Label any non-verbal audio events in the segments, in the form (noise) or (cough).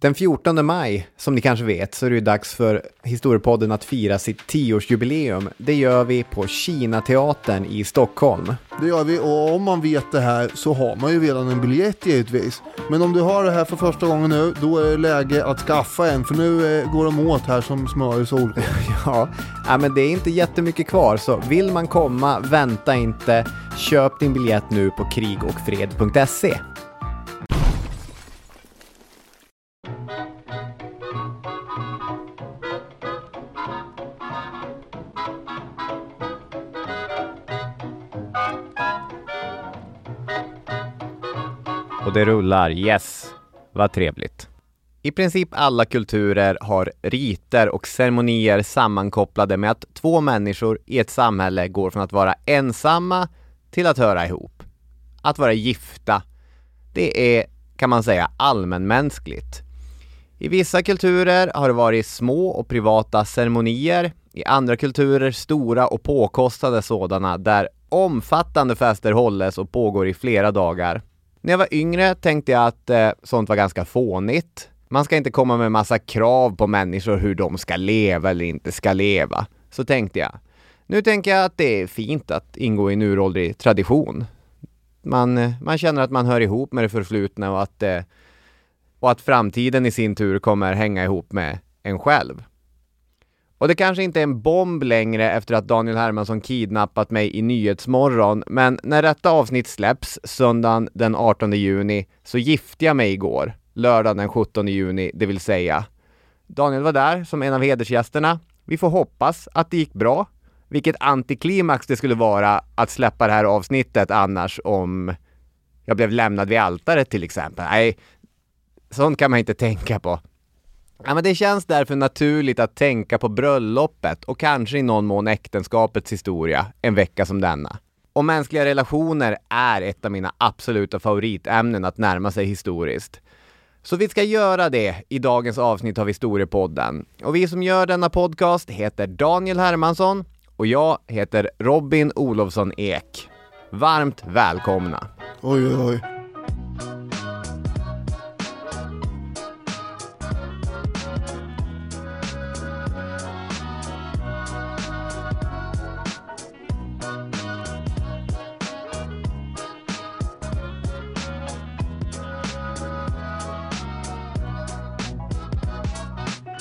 Den 14 maj, som ni kanske vet, så är det dags för Historiepodden att fira sitt tioårsjubileum. Det gör vi på Kinateatern i Stockholm. Det gör vi och om man vet det här så har man ju redan en biljett givetvis. Men om du har det här för första gången nu, då är det läge att skaffa en för nu eh, går de åt här som smör i solsken. Ja, men det är inte jättemycket kvar, så vill man komma, vänta inte. Köp din biljett nu på krigocfred.se. Och det rullar, yes. Vad trevligt. I princip alla kulturer har riter och ceremonier sammankopplade med att två människor i ett samhälle går från att vara ensamma till att höra ihop. Att vara gifta, det är, kan man säga, allmänmänskligt. I vissa kulturer har det varit små och privata ceremonier, i andra kulturer stora och påkostade sådana där omfattande fester hålles och pågår i flera dagar. När jag var yngre tänkte jag att eh, sånt var ganska fånigt. Man ska inte komma med massa krav på människor hur de ska leva eller inte ska leva. Så tänkte jag. Nu tänker jag att det är fint att ingå i en uråldrig tradition. Man, eh, man känner att man hör ihop med det förflutna och att, eh, och att framtiden i sin tur kommer hänga ihop med en själv. Och det kanske inte är en bomb längre efter att Daniel Hermansson kidnappat mig i Nyhetsmorgon, men när detta avsnitt släpps söndagen den 18 juni så gifte jag mig igår, lördagen den 17 juni, det vill säga. Daniel var där som en av hedersgästerna. Vi får hoppas att det gick bra. Vilket antiklimax det skulle vara att släppa det här avsnittet annars om jag blev lämnad vid altaret till exempel. Nej, sånt kan man inte tänka på. Ja, men det känns därför naturligt att tänka på bröllopet och kanske i någon mån äktenskapets historia en vecka som denna. Och mänskliga relationer är ett av mina absoluta favoritämnen att närma sig historiskt. Så vi ska göra det i dagens avsnitt av Historiepodden. Och vi som gör denna podcast heter Daniel Hermansson och jag heter Robin Olofsson Ek. Varmt välkomna! Oj, oj, oj.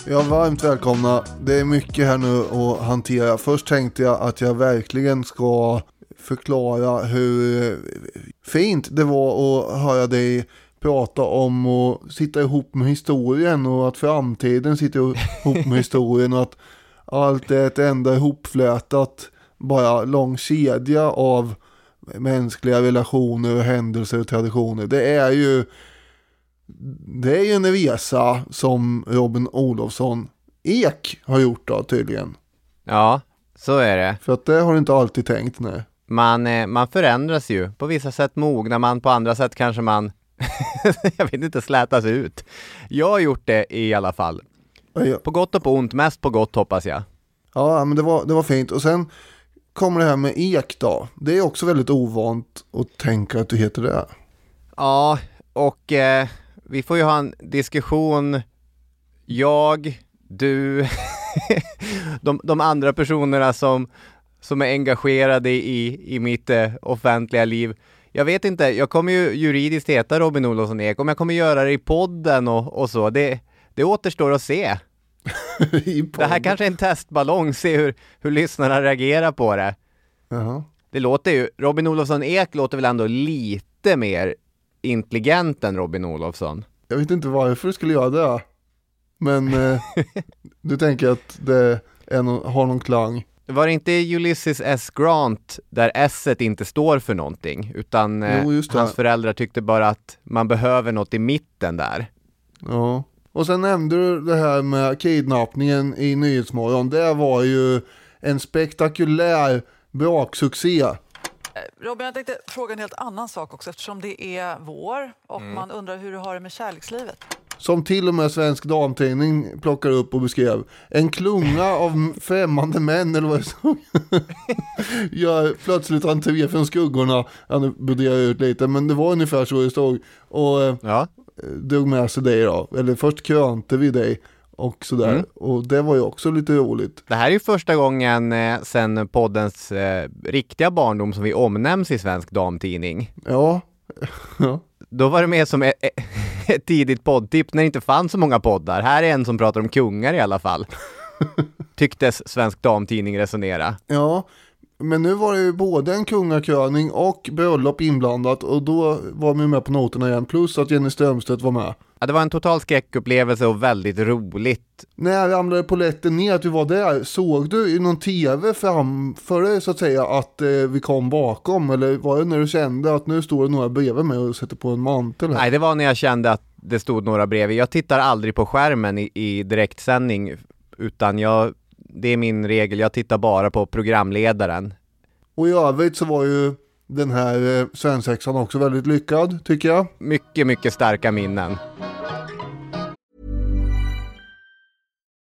Ja, varmt välkomna. Det är mycket här nu att hantera. Först tänkte jag att jag verkligen ska förklara hur fint det var att höra dig prata om att sitta ihop med historien och att framtiden sitter ihop med historien och att allt är ett enda ihopflätat, bara lång kedja av mänskliga relationer och händelser och traditioner. Det är ju det är ju en resa som Robin Olofsson Ek har gjort då tydligen. Ja, så är det. För att det har du inte alltid tänkt nej. Man, eh, man förändras ju. På vissa sätt mognar man, på andra sätt kanske man, (laughs) jag vet inte, slätas ut. Jag har gjort det i alla fall. På gott och på ont, mest på gott hoppas jag. Ja, men det var, det var fint. Och sen kommer det här med ek då. Det är också väldigt ovant att tänka att du heter det. Ja, och eh, vi får ju ha en diskussion, jag, du, (laughs) de, de, andra personerna som, som är engagerade i, i mitt eh, offentliga liv. Jag vet inte, jag kommer ju juridiskt heta Robin Olofsson Ek, om jag kommer göra det i podden och, och så, det, det återstår att se. (laughs) det här kanske är en testballong, se hur, hur lyssnarna reagerar på det. Uh -huh. Det låter ju, Robin Olofsson Ek låter väl ändå lite mer intelligent än Robin Olofsson. Jag vet inte varför du skulle göra det. Men eh, (laughs) du tänker att det no har någon klang. Var det inte Ulysses S. Grant där S inte står för någonting? Utan eh, jo, hans föräldrar tyckte bara att man behöver något i mitten där. Ja, och sen nämnde du det här med kidnappningen i Nyhetsmorgon. Det var ju en spektakulär braksuccé. Eh, Robin, jag tänkte fråga en helt annan sak också eftersom det är vår och mm. man undrar hur du har det med kärlekslivet. Som till och med Svensk Damtidning plockar upp och beskrev. En klunga av främmande män eller vad det stod. (laughs) Gör plötsligt entré från skuggorna. Han broderar ut lite men det var ungefär så det stod. Och eh, ja. drog med sig dig då. Eller först krönte vi dig och sådär. Mm. Och det var ju också lite roligt. Det här är ju första gången eh, sedan poddens eh, riktiga barndom som vi omnämns i Svensk Damtidning. Ja. (laughs) ja. Då var det med som ett, ett tidigt poddtips när det inte fanns så många poddar. Här är en som pratar om kungar i alla fall. (laughs) Tycktes Svensk Damtidning resonera. Ja, men nu var det ju både en kungakröning och bröllop inblandat och då var vi med på noterna igen. Plus att Jenny Strömstedt var med. Ja, det var en total skräckupplevelse och väldigt roligt. När ramlade polletten ner att vi var där? Såg du i någon tv framför dig så att säga att eh, vi kom bakom? Eller var det när du kände att nu står det några bredvid mig och sätter på en mantel? Här? Nej, det var när jag kände att det stod några bredvid. Jag tittar aldrig på skärmen i, i direktsändning, utan jag, det är min regel. Jag tittar bara på programledaren. Och i övrigt så var ju den här eh, svensexan också väldigt lyckad tycker jag. Mycket, mycket starka minnen.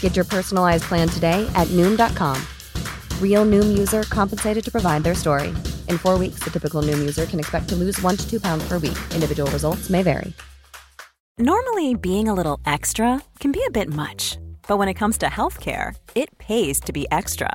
Get your personalized plan today at Noom.com. Real Noom user compensated to provide their story. In four weeks, the typical Noom user can expect to lose one to two pounds per week. Individual results may vary. Normally, being a little extra can be a bit much, but when it comes to healthcare, it pays to be extra.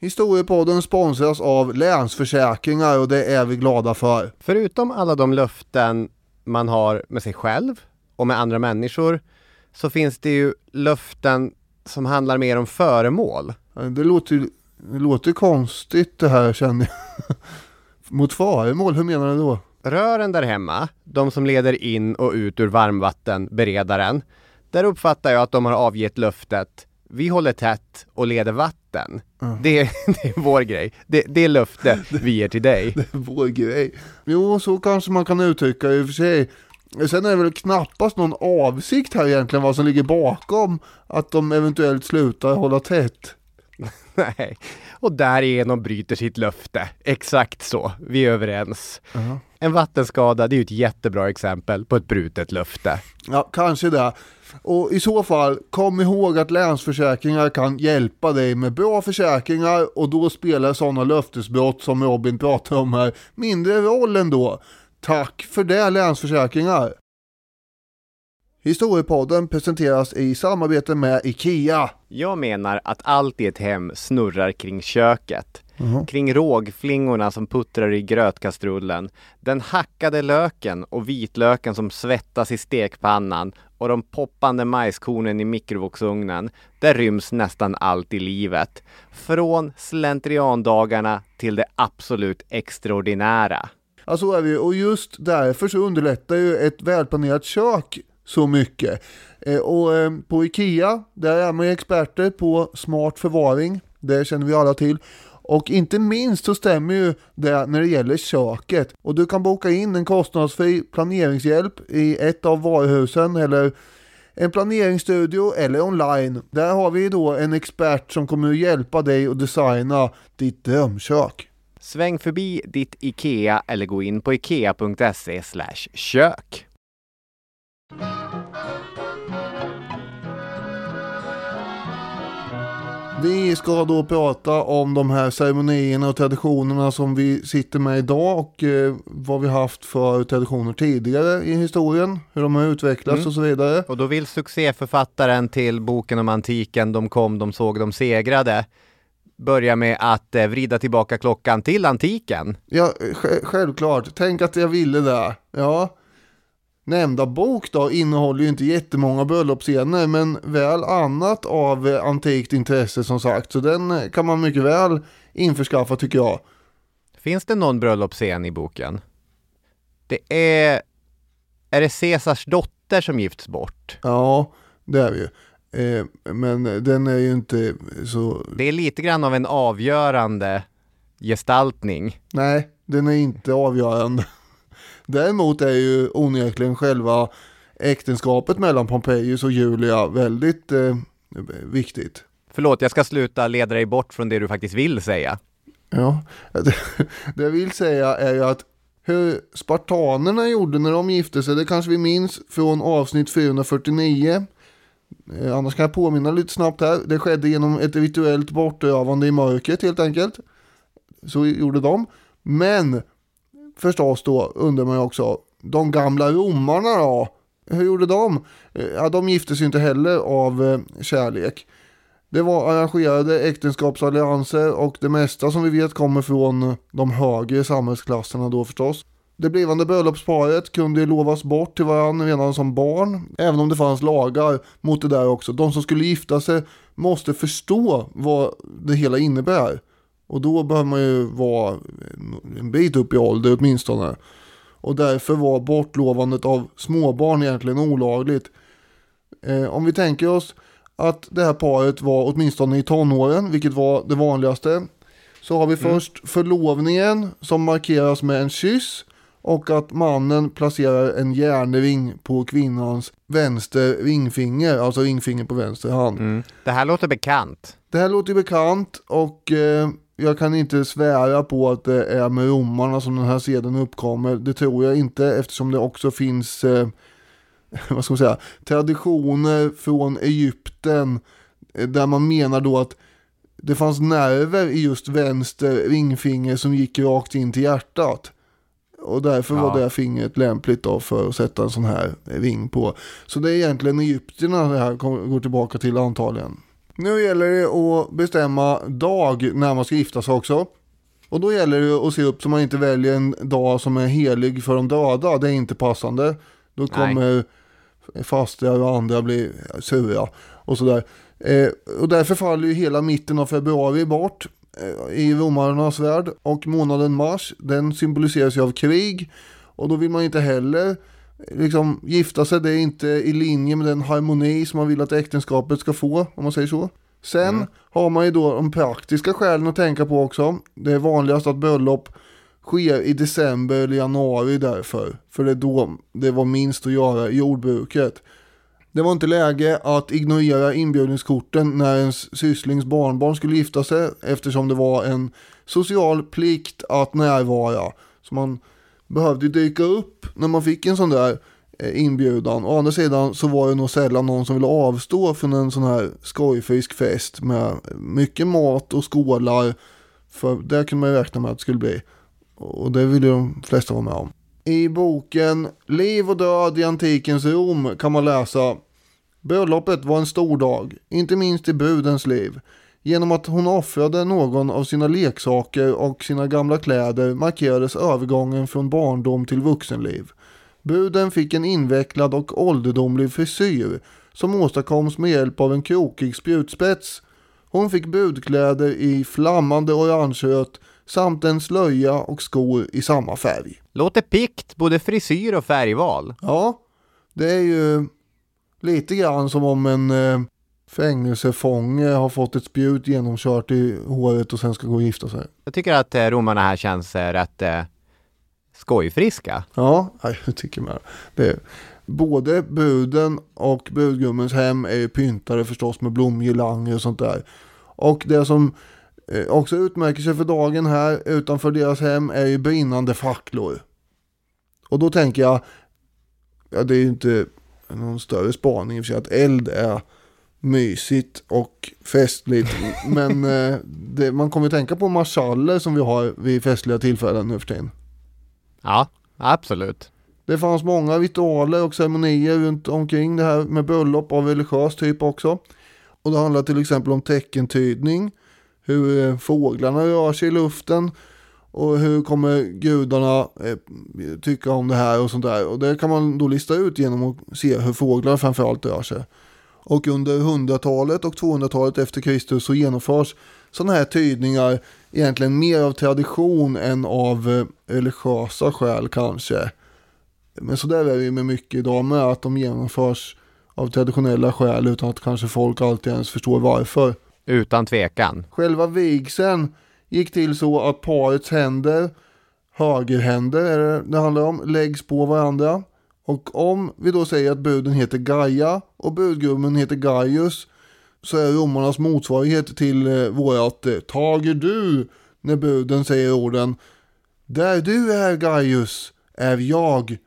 Historiepodden sponsras av Länsförsäkringar och det är vi glada för. Förutom alla de löften man har med sig själv och med andra människor så finns det ju löften som handlar mer om föremål. Det låter, det låter konstigt det här känner jag. (laughs) Mot föremål, hur menar du då? Rören där hemma, de som leder in och ut ur varmvattenberedaren, där uppfattar jag att de har avgett löftet vi håller tätt och leder vatten. Det, är, (laughs) det är vår grej. Det, det är löfte vi ger till dig. (laughs) Det är vår grej. Jo, så kanske man kan uttrycka i och för sig. Sen är det väl knappast någon avsikt här egentligen vad som ligger bakom att de eventuellt slutar hålla tätt. (laughs) Nej. Och därigenom bryter sitt löfte. Exakt så. Vi är överens. En vattenskada, det är ju ett jättebra exempel på ett brutet löfte. Ja, kanske det. Och i så fall, kom ihåg att Länsförsäkringar kan hjälpa dig med bra försäkringar och då spelar sådana löftesbrott som Robin pratar om här mindre roll ändå. Tack för det Länsförsäkringar! Historiepodden presenteras i samarbete med IKEA. Jag menar att allt i ett hem snurrar kring köket. Kring rågflingorna som puttrar i grötkastrullen, den hackade löken och vitlöken som svettas i stekpannan och de poppande majskornen i mikrovågsugnen. Där ryms nästan allt i livet. Från slentriandagarna till det absolut extraordinära. Ja, så är det ju. Och just därför så underlättar ju ett välplanerat kök så mycket. Eh, och eh, på IKEA, där är man ju experter på smart förvaring. Det känner vi alla till. Och inte minst så stämmer ju det när det gäller köket. Och du kan boka in en kostnadsfri planeringshjälp i ett av varuhusen eller en planeringsstudio eller online. Där har vi då en expert som kommer att hjälpa dig att designa ditt drömkök. Sväng förbi ditt IKEA eller gå in på ikea.se kök. Vi ska då prata om de här ceremonierna och traditionerna som vi sitter med idag och eh, vad vi haft för traditioner tidigare i historien, hur de har utvecklats Mm. och så vidare. Och då vill succéförfattaren till boken om antiken, de kom, de såg, de segrade, börja med att eh, vrida tillbaka klockan till antiken. Ja, sj- självklart. Tänk att jag ville det. Ja. Nämnda bok då innehåller ju inte jättemånga bröllopsscener men väl annat av eh, antikt intresse som sagt. Så den eh, kan man mycket väl införskaffa tycker jag. Finns det någon bröllopsscen i boken? Det är... Är det Caesars dotter som gifts bort? Ja, det är det ju. Eh, men den är ju inte så... Det är lite grann av en avgörande gestaltning. Nej, den är inte avgörande. Däremot är ju onekligen själva äktenskapet mellan Pompejus och Julia väldigt eh, viktigt. Förlåt, jag ska sluta leda dig bort från det du faktiskt vill säga. Ja, det, det jag vill säga är ju att hur spartanerna gjorde när de gifte sig, det kanske vi minns från avsnitt 449. Eh, annars kan jag påminna lite snabbt här. Det skedde genom ett rituellt bortrövande i mörkret helt enkelt. Så gjorde de. Men förstås då undrar man ju också, de gamla romarna då? Hur gjorde de? Eh, ja, de gifte sig inte heller av eh, kärlek. Det var arrangerade äktenskapsallianser och det mesta som vi vet kommer från eh, de högre samhällsklasserna då förstås. Det blivande bröllopsparet kunde lovas bort till varandra redan som barn, även om det fanns lagar mot det där också. De som skulle gifta sig måste förstå vad det hela innebär. Och då behöver man ju vara en- bit upp i ålder åtminstone. Och därför var bortlovandet av småbarn egentligen olagligt. Eh, om vi tänker oss att det här paret var åtminstone i tonåren, vilket var det vanligaste. Så har vi först förlovningen som markeras med en kyss och att mannen placerar en järnring på kvinnans vänster ringfinger, alltså ringfinger på vänster hand. Mm. Det här låter bekant. Det här låter bekant och eh, jag kan inte svära på att det är med romarna som den här seden uppkommer. Det tror jag inte eftersom det också finns eh, (laughs) vad ska man säga, traditioner från Egypten eh, där man menar då att det fanns nerver i just vänster ringfinger som gick rakt in till hjärtat. Och därför var Ja. det fingret lämpligt då för att sätta en sån här ring på. Så det är egentligen Egypterna det här går tillbaka till antagligen. Nu gäller det att bestämma dag när man ska gifta sig också. Och då gäller det att se upp så man inte väljer en dag som är helig för de döda. Det är inte passande. Då kommer fastrar och andra bli sura och sådär. Eh, och därför faller ju hela mitten av februari bort eh, i romarnas värld. Och månaden mars, den symboliseras ju av krig. Och då vill man inte heller liksom gifta sig. Det är inte i linje med den harmoni som man vill att äktenskapet ska få, om man säger så. Sen har man ju då de praktiska skälen att tänka på också. Det är vanligast att bröllop sker i december eller januari därför. För det är då det var minst att göra i jordbruket. Det var inte läge att ignorera inbjudningskorten när ens sysslings barnbarn skulle gifta sig eftersom det var en social plikt att närvara. Så man behövde ju dyka upp när man fick en sån där eh, inbjudan. Å andra sidan så var det nog sällan någon som ville avstå från en sån här skojfrisk fest med mycket mat och skålar. För det kunde man ju räkna med att det skulle bli. Och det ville ju de flesta vara med om. I boken Liv och död i antikens Rom kan man läsa Bröllopet var en stor dag, inte minst i brudens liv. Genom att hon offrade någon av sina leksaker och sina gamla kläder markerades övergången från barndom till vuxenliv. Bruden fick en invecklad och ålderdomlig frisyr som åstadkoms med hjälp av en krokig spjutspets. Hon fick brudkläder i flammande orangerött samt en slöja och skor i samma färg. Låter pikt, både frisyr och färgval. Ja, det är ju lite grann som om en eh, fängelsefånge har fått ett spjut genomkört i håret och sen ska gå och gifta sig. Jag tycker att eh, romarna här känns eh, rätt eh, skojfriska. Ja, (laughs) jag tycker med det. Är, både bruden och brudgummens hem är ju pyntade förstås med blomgirlanger och sånt där. Och det som eh, också utmärker sig för dagen här utanför deras hem är ju brinnande facklor. Och då tänker jag, ja det är ju inte någon större spaning i och för sig att eld är mysigt och festligt. Men (laughs) eh, det, man kommer att tänka på marschaller som vi har vid festliga tillfällen nu för tiden. Ja, absolut. Det fanns många ritualer och ceremonier runt omkring det här med bröllop av religiös typ också. Och det handlar till exempel om teckentydning, hur eh, fåglarna rör sig i luften och hur kommer gudarna eh, tycka om det här och sånt där. Och det kan man då lista ut genom att se hur fåglar framförallt rör sig. Och under 100-talet och 200-talet efter Kristus så genomförs sådana här tydningar egentligen mer av tradition än av eh, religiösa skäl kanske. Men så där är det ju med mycket idag med att de genomförs av traditionella skäl utan att kanske folk alltid ens förstår varför. Utan tvekan. Själva vigseln gick till så att parets händer, högerhänder är det det handlar om, läggs på varandra. Och om vi då säger att bruden heter Gaia och brudgummen heter Gaius så är romarnas motsvarighet till eh, vårat eh, tager du när bruden säger orden Där du är Gaius är jag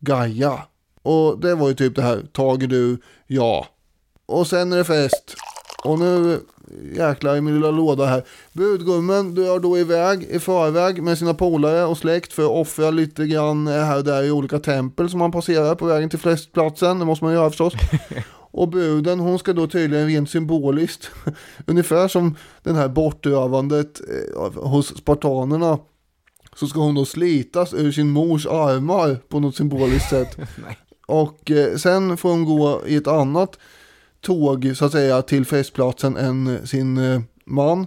Gaia. Och det var ju typ det här, tager du, ja. Och sen är det fest. Och nu jäklar i min lilla låda här. Brudgummen drar då iväg i förväg med sina polare och släkt för att offra lite grann här och där i olika tempel som man passerar på vägen till festplatsen. Det måste man göra förstås. (laughs) Och bruden hon ska då tydligen rent symboliskt, (laughs) ungefär som den här bortrövandet eh, hos spartanerna, så ska hon då slitas ur sin mors armar på något symboliskt sätt. (laughs) och eh, sen får hon gå i ett annat tåg så att säga till festplatsen än sin eh, man.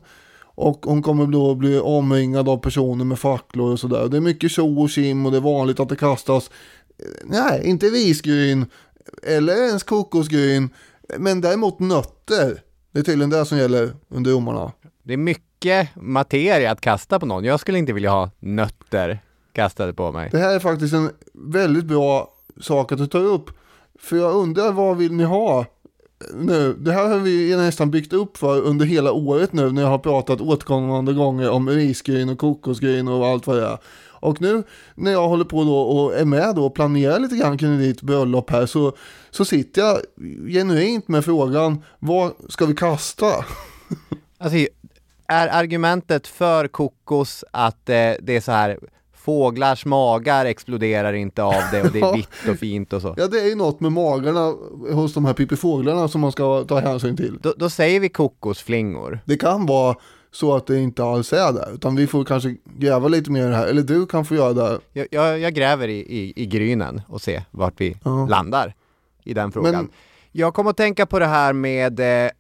Och hon kommer då bli omringad av personer med facklor och sådär. Det är mycket tjo och kim och det är vanligt att det kastas, eh, nej, inte risgryn eller ens kokosgryn, men däremot nötter. Det är tydligen det som gäller under romarna. Det är mycket materia att kasta på någon. Jag skulle inte vilja ha nötter kastade på mig. Det här är faktiskt en väldigt bra sak att du tar upp. För jag undrar vad vill ni ha nu? Det här har vi nästan byggt upp för under hela året nu när jag har pratat återkommande gånger om risgryn och kokosgryn och allt vad det är. Och nu när jag håller på då och är med då och planerar lite grann kring ditt bröllop här så, så sitter jag genuint med frågan vad ska vi kasta? Alltså, är argumentet för kokos att eh, det är så här fåglars magar exploderar inte av det och det är (laughs) vitt och fint och så. Ja det är ju något med magarna hos de här pippifåglarna som man ska ta hänsyn till. Då, då säger vi kokosflingor. Det kan vara så att det inte alls är där, utan vi får kanske gräva lite mer här, eller du kan få göra det. Jag, jag, jag gräver i, i, i grynen och ser vart vi ja. landar i den frågan. Men... Jag kommer att tänka på det här med eh,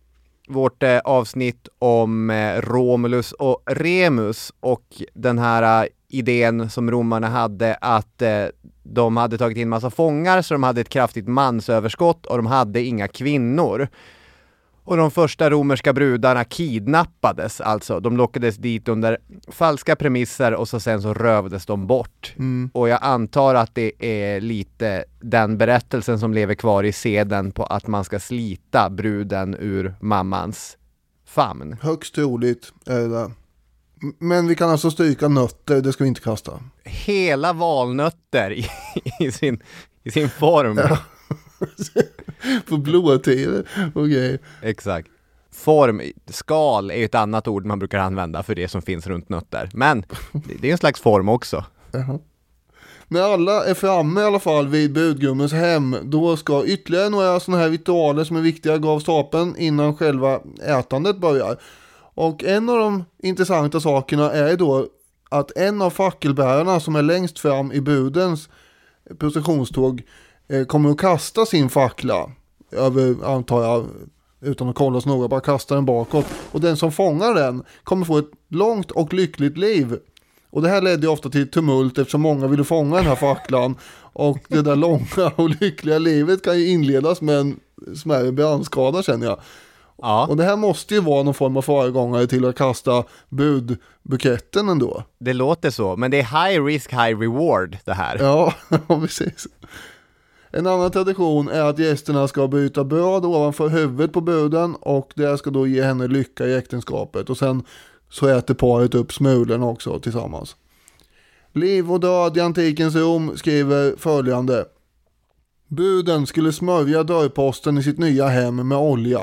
vårt eh, avsnitt om eh, Romulus och Remus och den här eh, idén som romarna hade att eh, de hade tagit in massa fångar så de hade ett kraftigt mansöverskott och de hade inga kvinnor. Och de första romerska brudarna kidnappades alltså. De lockades dit under falska premisser och så sen så rövdes de bort. Mm. Och jag antar att det är lite den berättelsen som lever kvar i seden på att man ska slita bruden ur mammans famn. Högst troligt är det Men vi kan alltså stryka nötter, det ska vi inte kasta. Hela valnötter i, i sin, i sin form. Ja. på blåtid och grejer. Exakt. Form, skal är ett annat ord man brukar använda för det som finns runt nötter. Men det är en slags form också. Jaha. När alla är framme i alla fall vid budgummens hem, då ska ytterligare några sådana här ritualer som är viktiga gå av stapeln innan själva ätandet börjar. Och en av de intressanta sakerna är då att en av fackelbärarna som är längst fram i budens processionståg eh, kommer att kasta sin fackla över, antar jag, utan att kolla så noga, bara kasta den bakåt. Och den som fångar den kommer få ett långt och lyckligt liv. Och det här ledde ofta till tumult eftersom många ville fånga den här facklan. Och det där långa och lyckliga livet kan ju inledas med en smärre brandskada känner jag. Ja. Och det här måste ju vara någon form av föregångare till att kasta budbuketten ändå. Det låter så, men det är high risk, high reward det här. Ja, (laughs) precis. En annan tradition är att gästerna ska byta bröd ovanför huvudet på bruden och det ska då ge henne lycka i äktenskapet och sen så äter paret upp smulorna också tillsammans. Liv och död i antikens Rom skriver följande. Bruden skulle smörja dörrposten i sitt nya hem med olja,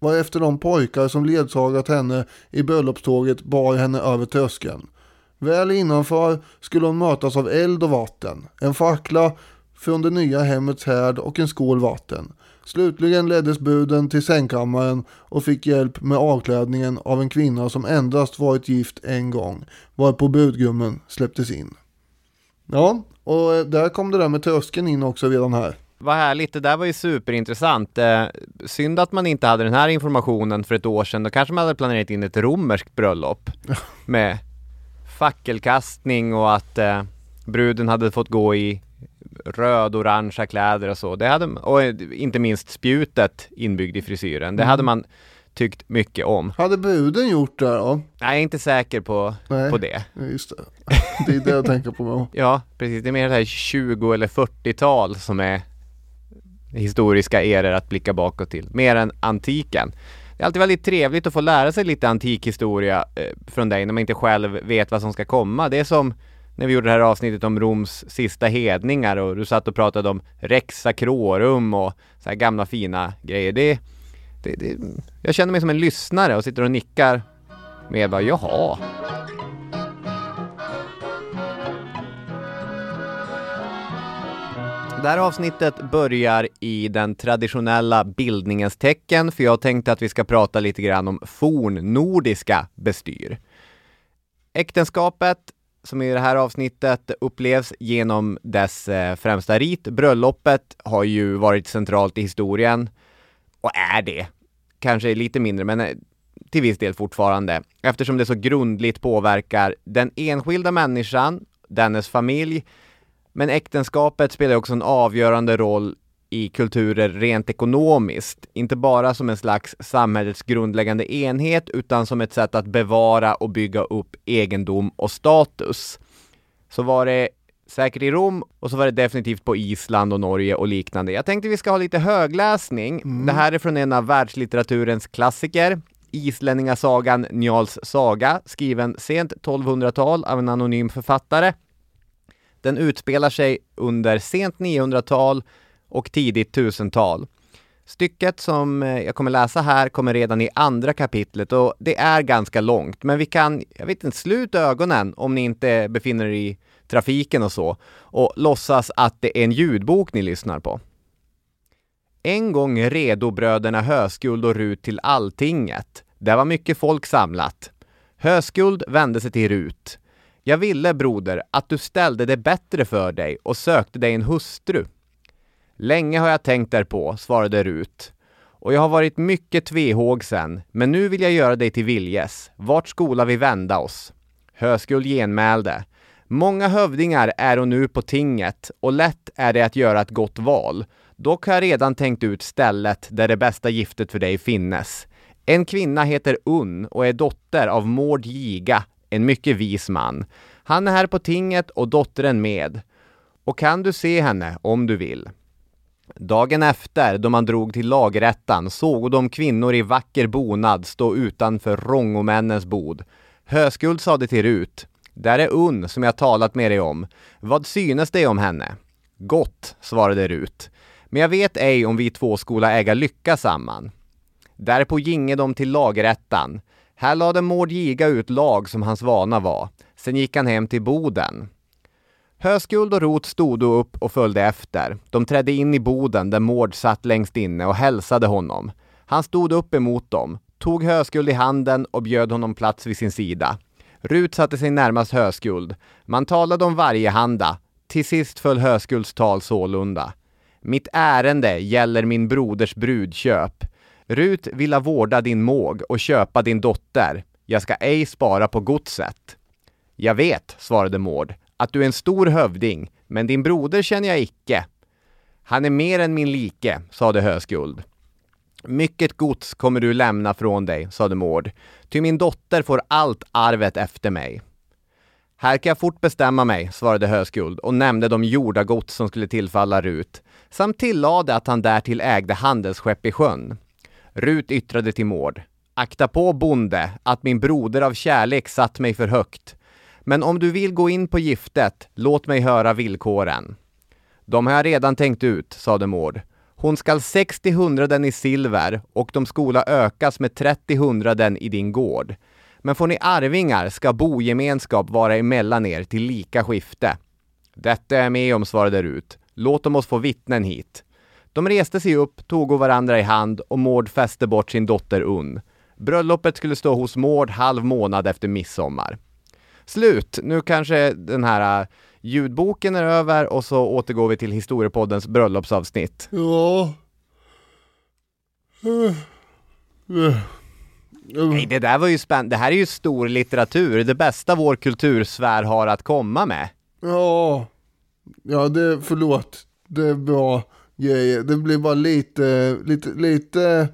varefter de pojkar som ledsagat henne i bröllopståget bar henne över tröskeln. Väl innanför skulle hon mötas av eld och vatten, en fackla från det nya hemmets härd och en skål vatten. Slutligen leddes buden till sängkammaren och fick hjälp med avklädningen av en kvinna som endast varit gift en gång, varpå budgummen släpptes in. Ja, och eh, där kom det där med tröskeln in också redan här. Vad härligt, det där var ju superintressant. Eh, synd att man inte hade den här informationen för ett år sedan. Då kanske man hade planerat in ett romerskt bröllop (laughs) med fackelkastning och att eh, bruden hade fått gå i röd-orangea kläder och så. Det hade, och inte minst spjutet inbyggd i frisyren. Det hade man tyckt mycket om. Hade bruden gjort det då? Nej, jag är inte säker på, Nej. på det. Just det. (laughs) Det är det jag tänker på med. Ja, precis. Det är mer det här 20 eller 40-tal som är historiska eror att blicka bakåt till. Mer än antiken. Det är alltid väldigt trevligt att få lära sig lite antik historia eh, från dig när man inte själv vet vad som ska komma. Det är som när vi gjorde det här avsnittet om Roms sista hedningar och du satt och pratade om Rex Sacrorum och så här gamla fina grejer. Det, det, det, jag känner mig som en lyssnare och sitter och nickar med bara jaha. Det här avsnittet börjar i den traditionella bildningens tecken för jag tänkte att vi ska prata lite grann om fornnordiska bestyr. Äktenskapet som i det här avsnittet upplevs genom dess eh, främsta rit. Bröllopet har ju varit centralt i historien och är det. Kanske lite mindre, men eh, till viss del fortfarande eftersom det så grundligt påverkar den enskilda människan, dennes familj, men äktenskapet spelar också en avgörande roll i kulturer rent ekonomiskt, inte bara som en slags samhällets grundläggande enhet utan som ett sätt att bevara och bygga upp egendom och status. Så var det säkert i Rom och så var det definitivt på Island och Norge och liknande. Jag tänkte vi ska ha lite högläsning. Det här är från en av världslitteraturens klassiker, islänningasagan Njals saga, skriven sent 1200-tal av en anonym författare. Den utspelar sig under sent 900-tal och tidigt 1000-tal. Stycket som eh, jag kommer läsa här kommer redan i andra kapitlet och det är ganska långt, men vi kan, jag vet inte, sluta ögonen om ni inte befinner er i trafiken och så och låtsas att det är en ljudbok ni lyssnar på. En gång redo bröderna Höskuld och Rut till Alltinget. Där var mycket folk samlat. Höskuld vände sig till Rut. Jag ville, broder, att du ställde det bättre för dig och sökte dig en hustru. Länge har jag tänkt därpå, svarade Rut. Och jag har varit mycket tvehågsen, men nu vill jag göra dig till viljes. Vart skola vi vända oss? Höskuld genmälde. Många hövdingar är och nu på tinget och lätt är det att göra ett gott val. Dock har jag redan tänkt ut stället där det bästa giftet för dig finnes. En kvinna heter Unn och är dotter av Mård Giga, en mycket vis man. Han är här på tinget och dottern med. Och kan du se henne om du vill. Dagen efter, då man drog till lagrätten, såg de kvinnor i vacker bonad stå utanför rångomännens bod. Höskuld sade till Rut, där är Unn som jag talat med dig om. Vad synes dig om henne? Gott, svarade Rut. Men jag vet ej om vi två skola äga lycka samman. Därpå ginge de till lagrättan. Här lade Mård Giga ut lag som hans vana var. Sen gick han hem till boden. Höskuld och Rot stod då upp och följde efter. De trädde in i boden där Mård satt längst inne och hälsade honom. Han stod upp emot dem, tog Höskuld i handen och bjöd honom plats vid sin sida. Rut satte sig närmast Höskuld. Man talade om varje handa. Till sist föll Höskulds tal sålunda. Mitt ärende gäller min broders brudköp. Rut vilja vårda din måg och köpa din dotter. Jag ska ej spara på godset. Jag vet, svarade Mård, att du är en stor hövding, men din broder känner jag icke. Han är mer än min like, sade Höskuld. Mycket gods kommer du lämna från dig, sade Mård, ty min dotter får allt arvet efter mig. Här kan jag fort bestämma mig, svarade Höskuld och nämnde de jordagods som skulle tillfalla Rut, samt tillade att han därtill ägde handelsskepp i sjön. Rut yttrade till Mård, akta på bonde, att min broder av kärlek satt mig för högt. Men om du vill gå in på giftet, låt mig höra villkoren. De har jag redan tänkt ut, sade Mård Hon skall 60 hundraden i silver och de skola ökas med 30 hundraden i din gård. Men får ni arvingar ska bogemenskap vara emellan er till lika skifte. Detta är med om, svarade Rut. Låt dem oss få vittnen hit. De reste sig upp, tog varandra i hand och Maud fäste bort sin dotter Unn. Bröllopet skulle stå hos Maud halv månad efter midsommar. Slut! Nu kanske den här äh, ljudboken är över och så återgår vi till Historiepoddens bröllopsavsnitt. Ja. Nej, det där var ju spännande. Det här är ju stor litteratur. Det bästa vår kultursfär har att komma med. Ja. Ja, det, förlåt. Det är bra grejer. Det blir bara lite, lite, lite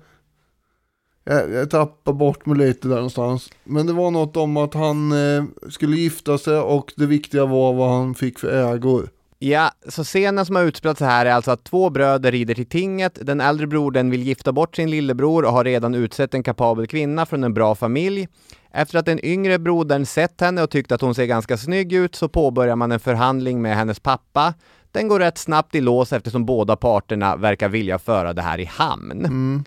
jag, jag tappar bort mig lite där någonstans. Men det var något om att han eh, skulle gifta sig och det viktiga var vad han fick för ägor. Ja, så scenen som har utspelat sig här är alltså att två bröder rider till tinget. Den äldre brodern vill gifta bort sin lillebror och har redan utsett en kapabel kvinna från en bra familj. Efter att den yngre brodern sett henne och tyckt att hon ser ganska snygg ut så påbörjar man en förhandling med hennes pappa. Den går rätt snabbt i lås eftersom båda parterna verkar vilja föra det här i hamn. Mm.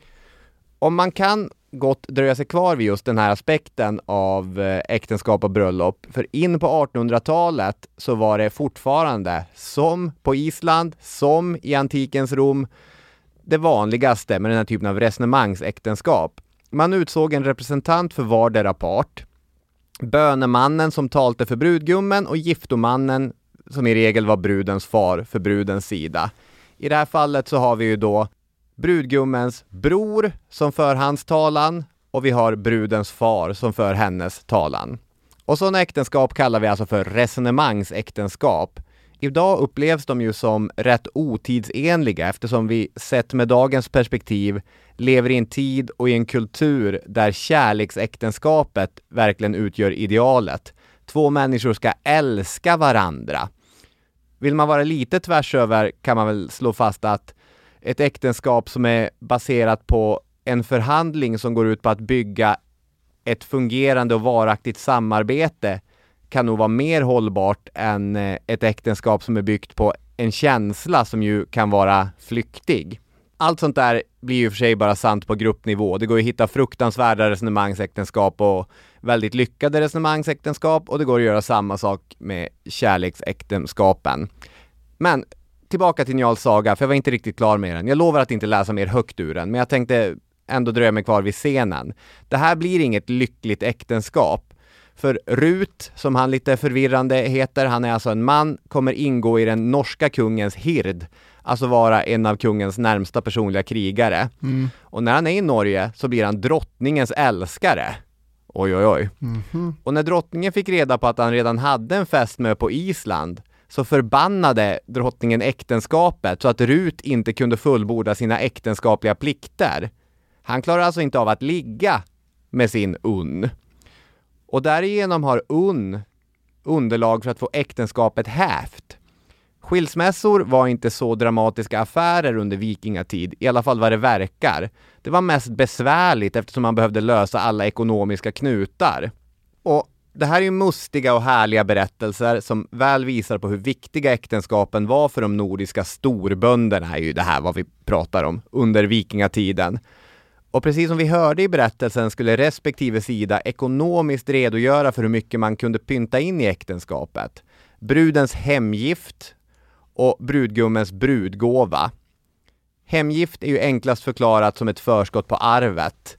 Om man kan gott dröja sig kvar vid just den här aspekten av eh, äktenskap och bröllop, för in på 1800-talet så var det fortfarande, som på Island, som i antikens Rom, det vanligaste med den här typen av resonemangsäktenskap. Man utsåg en representant för vardera part. Bönemannen som talte för brudgummen och giftomannen som i regel var brudens far för brudens sida. I det här fallet så har vi ju då brudgummens bror som för hans talan och vi har brudens far som för hennes talan. Och sådana äktenskap kallar vi alltså för resonemangsäktenskap. Idag upplevs de ju som rätt otidsenliga eftersom vi sett med dagens perspektiv lever i en tid och i en kultur där kärleksäktenskapet verkligen utgör idealet. Två människor ska älska varandra. Vill man vara lite tvärs över kan man väl slå fast att ett äktenskap som är baserat på en förhandling som går ut på att bygga ett fungerande och varaktigt samarbete kan nog vara mer hållbart än eh, ett äktenskap som är byggt på en känsla som ju kan vara flyktig. Allt sånt där blir ju för sig bara sant på gruppnivå. Det går ju att hitta fruktansvärda resonemangsäktenskap och väldigt lyckade resonemangsäktenskap och det går att göra samma sak med kärleksäktenskapen. Men tillbaka till Njals saga, för jag var inte riktigt klar med den. Jag lovar att inte läsa mer högt ur den, men jag tänkte ändå dröja mig kvar vid scenen. Det här blir inget lyckligt äktenskap. För Rut, som han lite förvirrande heter, han är alltså en man, kommer ingå i den norska kungens hird, alltså vara en av kungens närmsta personliga krigare. Mm. Och när han är i Norge så blir han drottningens älskare. Oj, oj, oj. Mhm. Och när drottningen fick reda på att han redan hade en fästmö på Island så förbannade drottningen äktenskapet så att Rut inte kunde fullborda sina äktenskapliga plikter. Han klarar alltså inte av att ligga med sin Unn. Och därigenom har Unn underlag för att få äktenskapet hävt. Skilsmässor var inte så dramatiska affärer under vikingatid, i alla fall vad det verkar. Det var mest besvärligt eftersom man behövde lösa alla ekonomiska knutar. Och det här är ju mustiga och härliga berättelser som väl visar på hur viktiga äktenskapen var för de nordiska storbönderna, är ju det här vad vi pratar om, under vikingatiden. Och precis som vi hörde i berättelsen skulle respektive sida ekonomiskt redogöra för hur mycket man kunde pynta in i äktenskapet. Brudens hemgift och brudgummens brudgåva. Hemgift är ju enklast förklarat som ett förskott på arvet.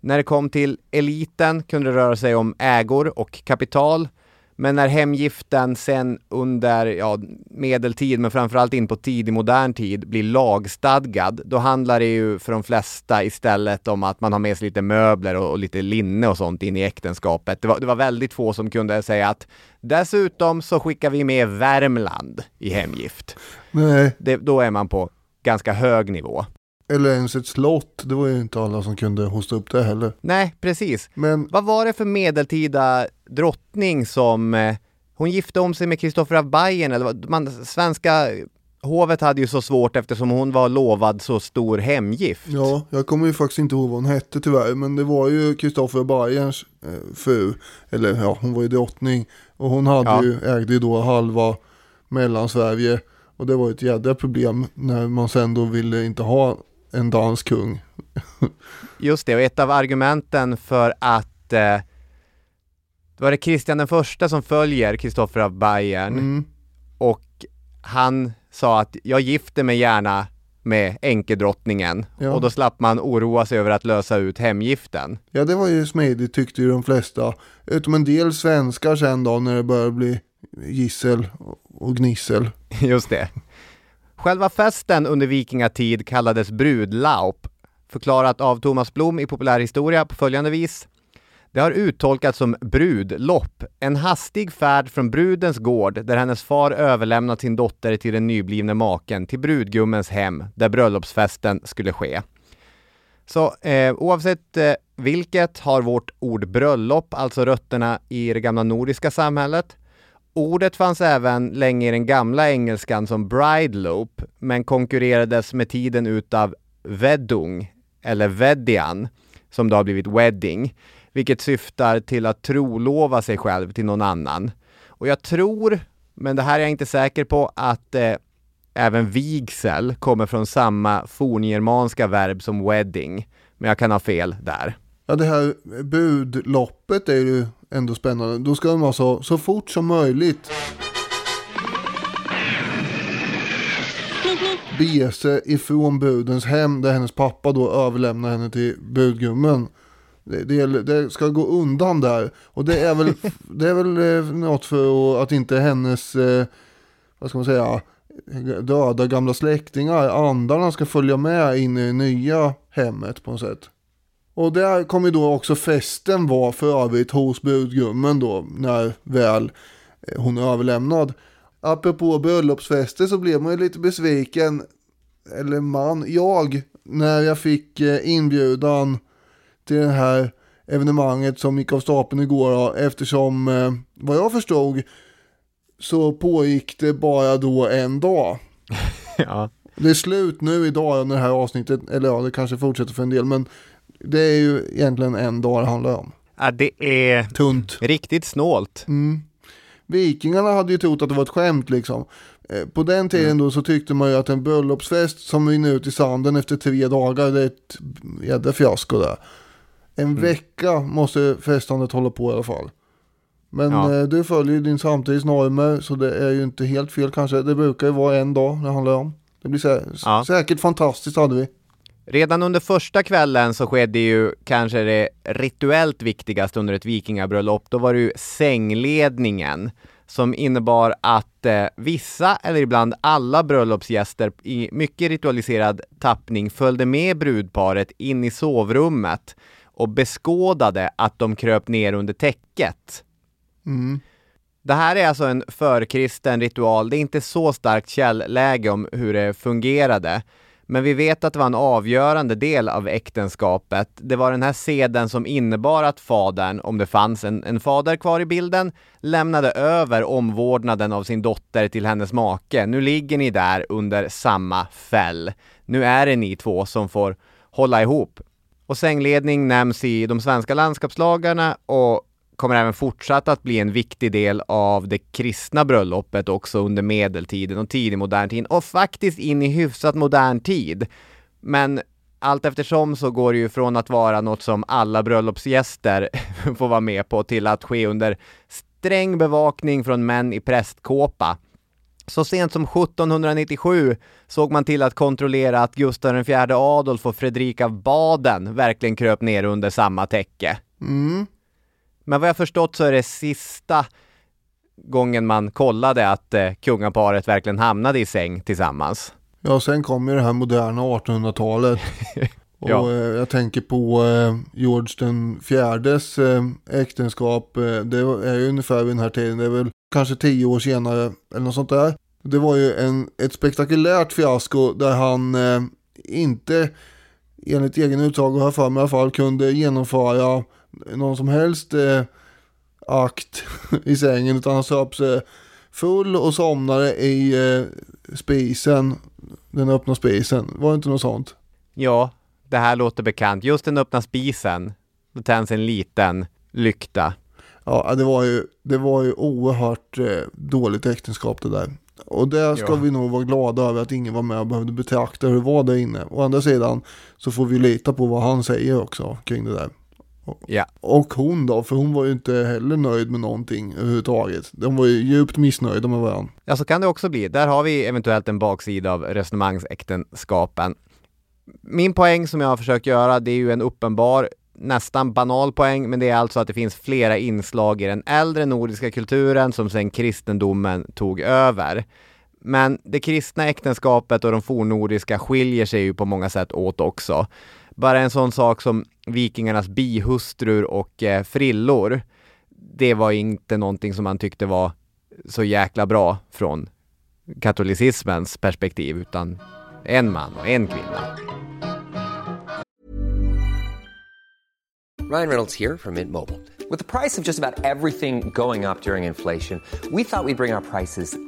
När det kom till eliten kunde det röra sig om ägor och kapital. Men när hemgiften sen under ja, medeltid, men framförallt in på tidig modern tid, blir lagstadgad, då handlar det ju för de flesta istället om att man har med sig lite möbler och, och lite linne och sånt in i äktenskapet. Det var, det var väldigt få som kunde säga att dessutom så skickar vi med Värmland i hemgift. Nej, Det, då är man på ganska hög nivå. Eller ens ett slott. Det var ju inte alla som kunde hosta upp det heller. Nej, precis. Men Vad var det för medeltida drottning som eh, hon gifte om sig med Kristoffer av Bayern eller vad? Man, svenska hovet hade ju så svårt eftersom hon var lovad så stor hemgift. ja, jag kommer ju faktiskt inte ihåg vad hon hette tyvärr. Men det var ju Kristoffer Bayerns eh, fru. Eller ja, hon var ju drottning. Och hon hade Ja. ju, ägde ju då halva Mellansverige. Och det var ett jädra problem när man sen då ville inte ha en dansk kung. Just det, och ett av argumenten för att eh, det var det Kristian den första som följer Kristoffer av Bayern Mm. och han sa att jag gifter mig gärna med enkedrottningen Ja. och då slapp man oroa sig över att lösa ut hemgiften. Ja det var ju smidigt tyckte ju de flesta. Utom en del svenskar sen då när det började bli gissel och gnissel. (laughs) Just det. Själva festen under vikingatid kallades brudlaup, förklarat av Thomas Blom i populärhistoria på följande vis. Det har uttolkats som brudlopp, en hastig färd från brudens gård där hennes far överlämnat sin dotter till den nyblivne maken till brudgummens hem där bröllopsfesten skulle ske. Så eh, oavsett eh, vilket har vårt ord bröllop alltså rötterna i det gamla nordiska samhället. Ordet fanns även länge i den gamla engelskan som brideloop, men konkurrerades med tiden utav veddung, eller veddian, som då har blivit wedding, vilket syftar till att trolova sig själv till någon annan. Och jag tror, men det här är jag inte säker på, att eh, även vigsel kommer från samma forngermanska verb som wedding, men jag kan ha fel där. Ja det här budloppet är ju ändå spännande. Då ska de vara så, så fort som möjligt. Bege sig ifrån budens hem där hennes pappa då överlämnar henne till budgummen. Det, det, det ska gå undan där. Och det är väl, det är väl eh, något för att inte hennes, eh, vad ska man säga, döda gamla släktingar, andarna ska följa med in i det nya hemmet på något sätt. Och där kommer då också festen vara för övrigt hos brudgummen då, när väl eh, hon är överlämnad. Apropå bröllopsfester så blev man ju lite besviken, eller man, jag, när jag fick eh, inbjudan till det här evenemanget som gick av stapeln igår då, eftersom, eh, vad jag förstod, så pågick det bara då en dag. (laughs) Ja. Det är slut nu idag när det här avsnittet, eller ja det kanske fortsätter för en del, men det är ju egentligen en dag det handlar om. ja, det är Tunt. riktigt snålt. Mm. Vikingarna hade ju trott att det var ett skämt liksom. Eh, På den tiden då så tyckte man ju att en bröllopsfest som rinner ut i sanden efter tre dagar, det är ett jädra fiasko där. En vecka måste festandet hålla på i alla fall. Men Ja. eh, du följer ju din samtidsnormer så det är ju inte helt fel kanske. Det brukar ju vara en dag det handlar om. Det blir sä- Ja. säkert fantastiskt hade vi. Redan under första kvällen så skedde ju kanske det rituellt viktigaste under ett vikingabröllop. Då var det ju sängledningen som innebar att eh, vissa eller ibland alla bröllopsgäster i mycket ritualiserad tappning följde med brudparet in i sovrummet och beskådade att de kröp ner under täcket. Mm. Det här är alltså en förkristen ritual. Det är inte så starkt källläge om hur det fungerade. Men vi vet att det var en avgörande del av äktenskapet. Det var den här seden som innebar att fadern, om det fanns en, en fader kvar i bilden, lämnade över omvårdnaden av sin dotter till hennes make. Nu ligger ni där under samma fäll. Nu är det ni två som får hålla ihop. Och sängledning nämns i de svenska landskapslagarna och kommer även fortsatt att bli en viktig del av det kristna bröllopet också under medeltiden och tidig modern tid och faktiskt in i hyfsat modern tid. Men allt eftersom så går det ju från att vara något som alla bröllopsgäster (laughs) får vara med på till att ske under sträng bevakning från män i prästkåpa. Så sent som 1797 såg man till att kontrollera att Gustav IV Adolf och Fredrika av Baden verkligen kröp ner under samma täcke. Mm. Men vad jag förstått så är det sista gången man kollade att eh, kungaparet verkligen hamnade i säng tillsammans. Ja, sen kom ju det här moderna 1800-talet. (laughs) Och Ja. eh, jag tänker på eh, George den fjärdes eh, äktenskap. Eh, det är ju ungefär vid den här tiden. Det är väl kanske tio år senare eller något sånt där. Det var ju en, ett spektakulärt fiasko där han eh, inte enligt egen utsago här för mig i alla fall kunde genomföra någon som helst eh, akt i sängen utan han söp sig full och somnade i eh, spisen, den öppna spisen. Var det inte något sånt? Ja, det här låter bekant. Just den öppna spisen, då tänds en liten lykta. Ja, det var ju, det var ju oerhört eh, dåligt äktenskap det där. Och det ska Ja. vi nog vara glada över att ingen var med och behövde betrakta hur det var där inne. Å andra sidan så får vi lita på vad han säger också kring det där. Ja. Och hon då, för hon var ju inte heller nöjd med någonting överhuvudtaget. De var ju djupt missnöjda med varandra. Ja, så kan det också bli. Där har vi eventuellt en baksida av resonemangsäktenskapen. Min poäng som jag har försökt göra, det är ju en uppenbar, nästan banal poäng, men det är alltså att det finns flera inslag i den äldre nordiska kulturen som sedan kristendomen tog över. Men det kristna äktenskapet och de fornnordiska skiljer sig ju på många sätt åt också. Bara en sån sak som vikingarnas bihustrur och eh, frillor, det var inte någonting som man tyckte var så jäkla bra från katolicismens perspektiv, utan en man och en kvinna. Ryan Reynolds här från Mint Mobile. Med priset på nästan allt som går upp under inflationen, trodde vi att vi skulle bring våra priser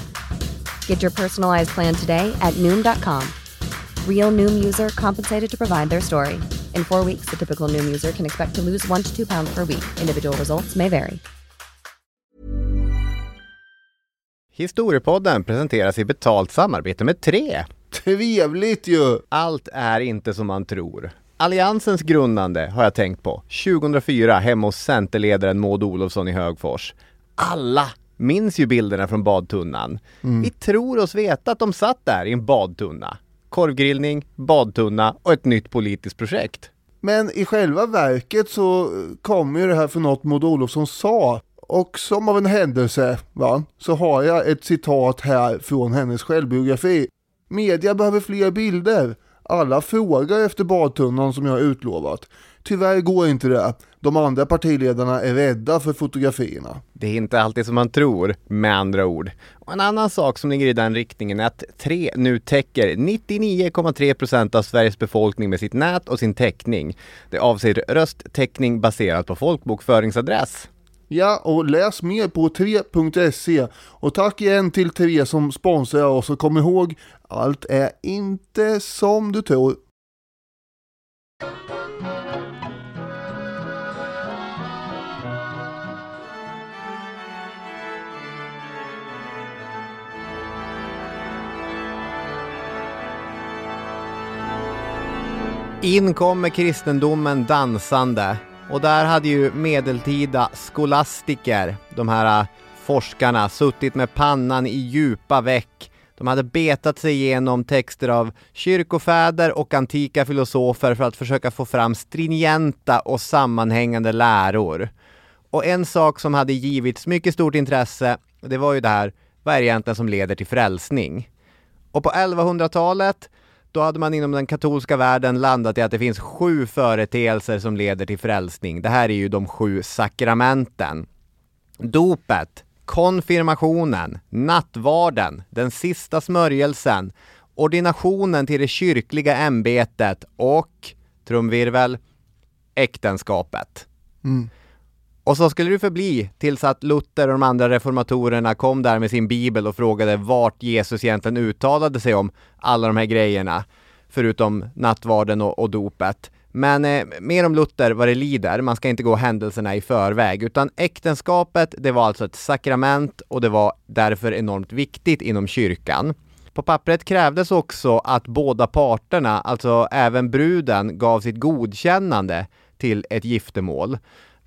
Get your personalized plan today at Noom.com. Real Noom user compensated to provide their story. In four weeks, the typical Noom user can expect to lose one to two pounds per week. Individual results may vary. Historiepodden presenteras i betalt samarbete med Tre. Trevligt ju! Allt är inte som man tror. Alliansens grundande har jag tänkt på. 2004 hemma hos Centerledaren Maud Olofsson i Högfors. Alla minns ju bilderna från badtunnan. Vi tror oss veta att de satt där i en badtunna. Korvgrillning, badtunna och ett nytt politiskt projekt. Men i själva verket så kom ju det här från något Maud Olofsson sa. Och som av en händelse, va, så har jag ett citat här från hennes självbiografi. Media behöver fler bilder. Alla frågar efter badtunnan som jag har utlovat. Tyvärr går inte det. De andra partiledarna är rädda för fotografierna. Det är inte alltid som man tror, med andra ord. Och en annan sak som ligger i den riktningen är att Tre nu täcker 99,3% av Sveriges befolkning med sitt nät och sin täckning. Det avser rösttäckning baserat på folkbokföringsadress. Ja, och läs mer på 3.se. Och tack igen till 3 som sponsrar oss och kom ihåg, allt är inte som du tror. In kommer kristendomen dansande och där hade ju medeltida skolastiker, de här äh, forskarna, suttit med pannan i djupa veck. De hade betat sig igenom texter av kyrkofäder och antika filosofer för att försöka få fram stringenta och sammanhängande läror. Och en sak som hade givits mycket stort intresse, det var ju det här, vad är det egentligen som leder till frälsning? Och på 1100-talet, då hade man inom den katolska världen landat i att det finns sju företeelser som leder till frälsning. Det här är ju de sju sakramenten. Dopet, konfirmationen, nattvarden, den sista smörjelsen, ordinationen till det kyrkliga ämbetet och, trumvirvel, äktenskapet. Mm. Och så skulle det förbli tills att Luther och de andra reformatorerna kom där med sin bibel och frågade vart Jesus egentligen uttalade sig om alla de här grejerna, förutom nattvarden och, och dopet. Men eh, mer om Luther vad det lider, man ska inte gå händelserna i förväg, utan äktenskapet, det var alltså ett sakrament och det var därför enormt viktigt inom kyrkan. På pappret krävdes också att båda parterna, alltså även bruden, gav sitt godkännande till ett giftermål.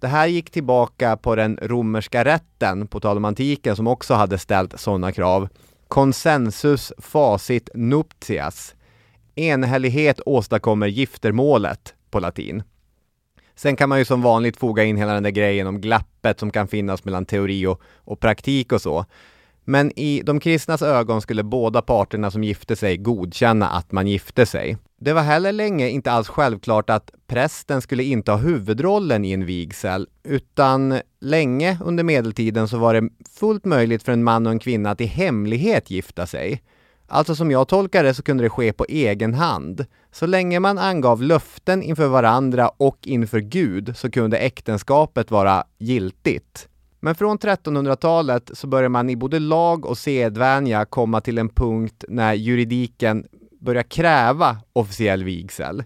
Det här gick tillbaka på den romerska rätten, på tal om antiken, som också hade ställt sådana krav. Konsensus facit nuptias. Enhällighet åstadkommer giftermålet på latin. Sen kan man ju som vanligt foga in hela den där grejen om glappet som kan finnas mellan teori och, och praktik och så. Men i de kristnas ögon skulle båda parterna som gifte sig godkänna att man gifte sig. Det var heller länge inte alls självklart att prästen skulle inta huvudrollen i en vigsel, utan länge under medeltiden så var det fullt möjligt för en man och en kvinna att i hemlighet gifta sig. Alltså som jag tolkar det så kunde det ske på egen hand. Så länge man angav löften inför varandra och inför Gud så kunde äktenskapet vara giltigt. Men från 1300-talet så börjar man i både lag och sedvänja komma till en punkt när juridiken börjar kräva officiell vigsel.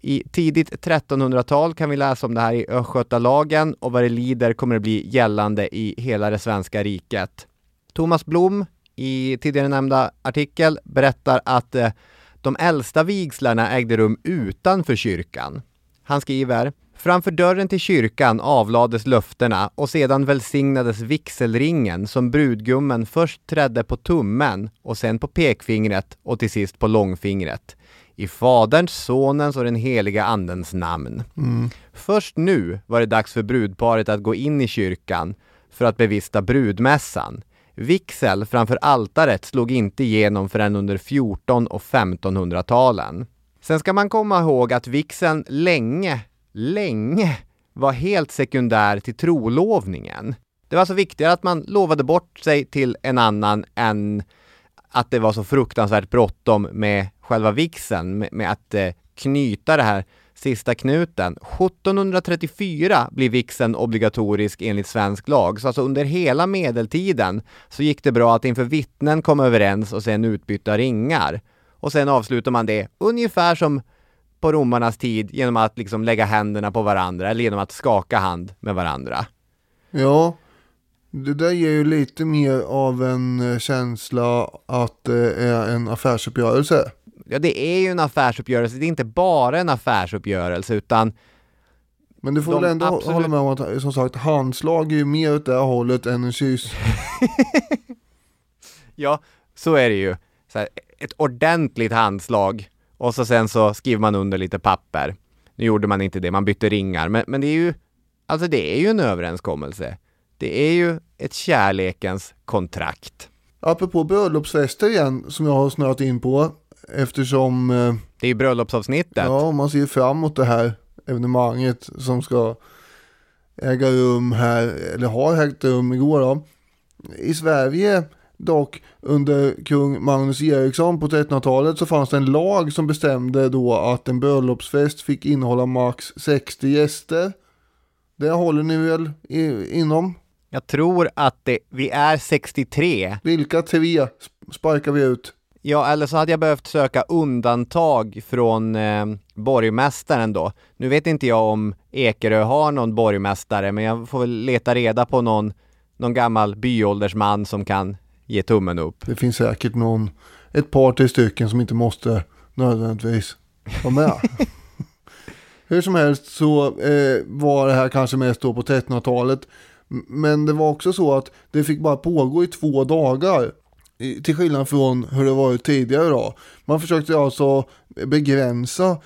I tidigt 1300-tal kan vi läsa om det här i Östgötalagen och vad det lider kommer det bli gällande i hela det svenska riket. Thomas Blom i tidigare nämnda artikel berättar att eh, de äldsta vigslarna ägde rum utanför kyrkan. Han skriver Framför dörren till kyrkan avlades löftena och sedan välsignades vigselringen som brudgummen först trädde på tummen och sen på pekfingret och till sist på långfingret. I Faderns, Sonens och den heliga Andens namn. Mm. Först nu var det dags för brudparet att gå in i kyrkan för att bevista brudmässan. Vigsel framför altaret slog inte igenom förrän under 14 och 1500-talen. Sen ska man komma ihåg att vigseln länge länge var helt sekundär till trolovningen. Det var alltså viktigare att man lovade bort sig till en annan än att det var så fruktansvärt bråttom med själva vigseln, med, med att eh, knyta det här sista knuten. 1734 blir vigseln obligatorisk enligt svensk lag, så alltså under hela medeltiden så gick det bra att inför vittnen komma överens och sen utbyta ringar. Och sen avslutar man det ungefär som på romarnas tid genom att liksom lägga händerna på varandra eller genom att skaka hand med varandra. Ja, det där ger ju lite mer av en eh, känsla att det är en affärsuppgörelse. Ja, det är ju en affärsuppgörelse. Det är inte bara en affärsuppgörelse utan Men du får De väl ändå absolut- hålla med om att som sagt handslag är ju mer åt det här hållet än en kyss. (laughs) Ja, så är det ju. Här, ett ordentligt handslag och så sen så skriver man under lite papper. Nu gjorde man inte det, man bytte ringar, men, men det är ju Alltså det är ju en överenskommelse. Det är ju ett kärlekens kontrakt. Apropå bröllopsfester igen som jag har snöat in på eftersom eh, Det är ju bröllopsavsnittet. ja, man ser fram emot det här evenemanget som ska äga rum här, eller har ägt rum igår då. I Sverige dock under kung Magnus Eriksson på 1300-talet så fanns det en lag som bestämde då att en bröllopsfest fick innehålla max 60 gäster. Det håller ni väl inom? Jag tror att det, vi är 63. Vilka tre sp- sparkar vi ut? Ja, eller så hade jag behövt söka undantag från eh, borgmästaren då. Nu vet inte jag om Ekerö har någon borgmästare, men jag får väl leta reda på någon, någon gammal byåldersman som kan ge tummen upp. Det finns säkert någon, ett par till stycken som inte måste nödvändigtvis vara med. (laughs) Hur som helst så eh, var det här kanske mest då på 1300-talet. M- Men det var också så att det fick bara pågå i två dagar. I- Till skillnad från hur det varit tidigare då. Man försökte alltså begränsa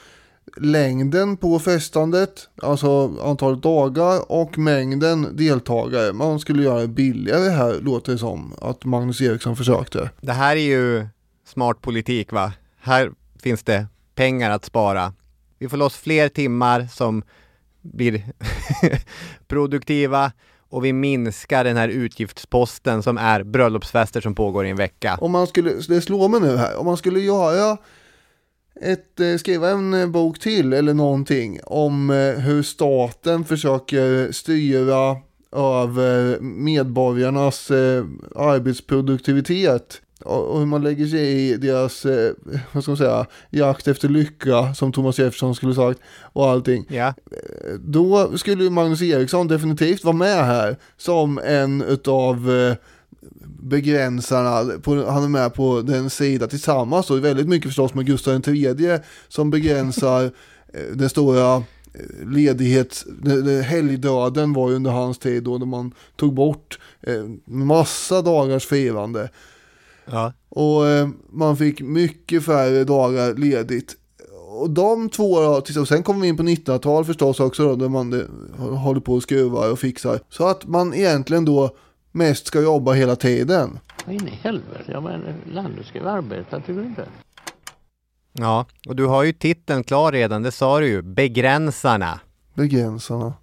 längden på festandet, alltså antalet dagar och mängden deltagare. Man skulle göra det billigare här låter det som att Magnus Eriksson försökte. Det här är ju smart politik va? Här finns det pengar att spara. Vi får loss fler timmar som blir (laughs) produktiva och vi minskar den här utgiftsposten som är bröllopsfester som pågår i en vecka. Om man skulle, det slår mig nu här, om man skulle göra ett, eh, skriva en eh, bok till eller någonting om eh, hur staten försöker styra över medborgarnas arbetsproduktivitet och hur man lägger sig i deras, vad ska man säga, jakt efter lycka, som Thomas Jefferson skulle sagt, och allting. Ja. Då skulle ju Magnus Eriksson definitivt vara med här som en utav begränsarna, på, han är med på den sida tillsammans och väldigt mycket förstås med Gustav III som begränsar (laughs) eh, den stora eh, ledighet, helgdöden var ju under hans tid då när man tog bort eh, massa dagars firande. Ja. Och man fick mycket färre dagar ledigt. Och de två då, och sen kommer vi in på 1900-tal förstås också då, där man håller på och skruvar och fixar. Så att man egentligen då mest ska jobba hela tiden. Vad in i helvete, ja men landet ska ju arbeta, tycker du inte? Ja, och du har ju titeln klar redan, det sa du ju. Begränsarna. Begränsarna.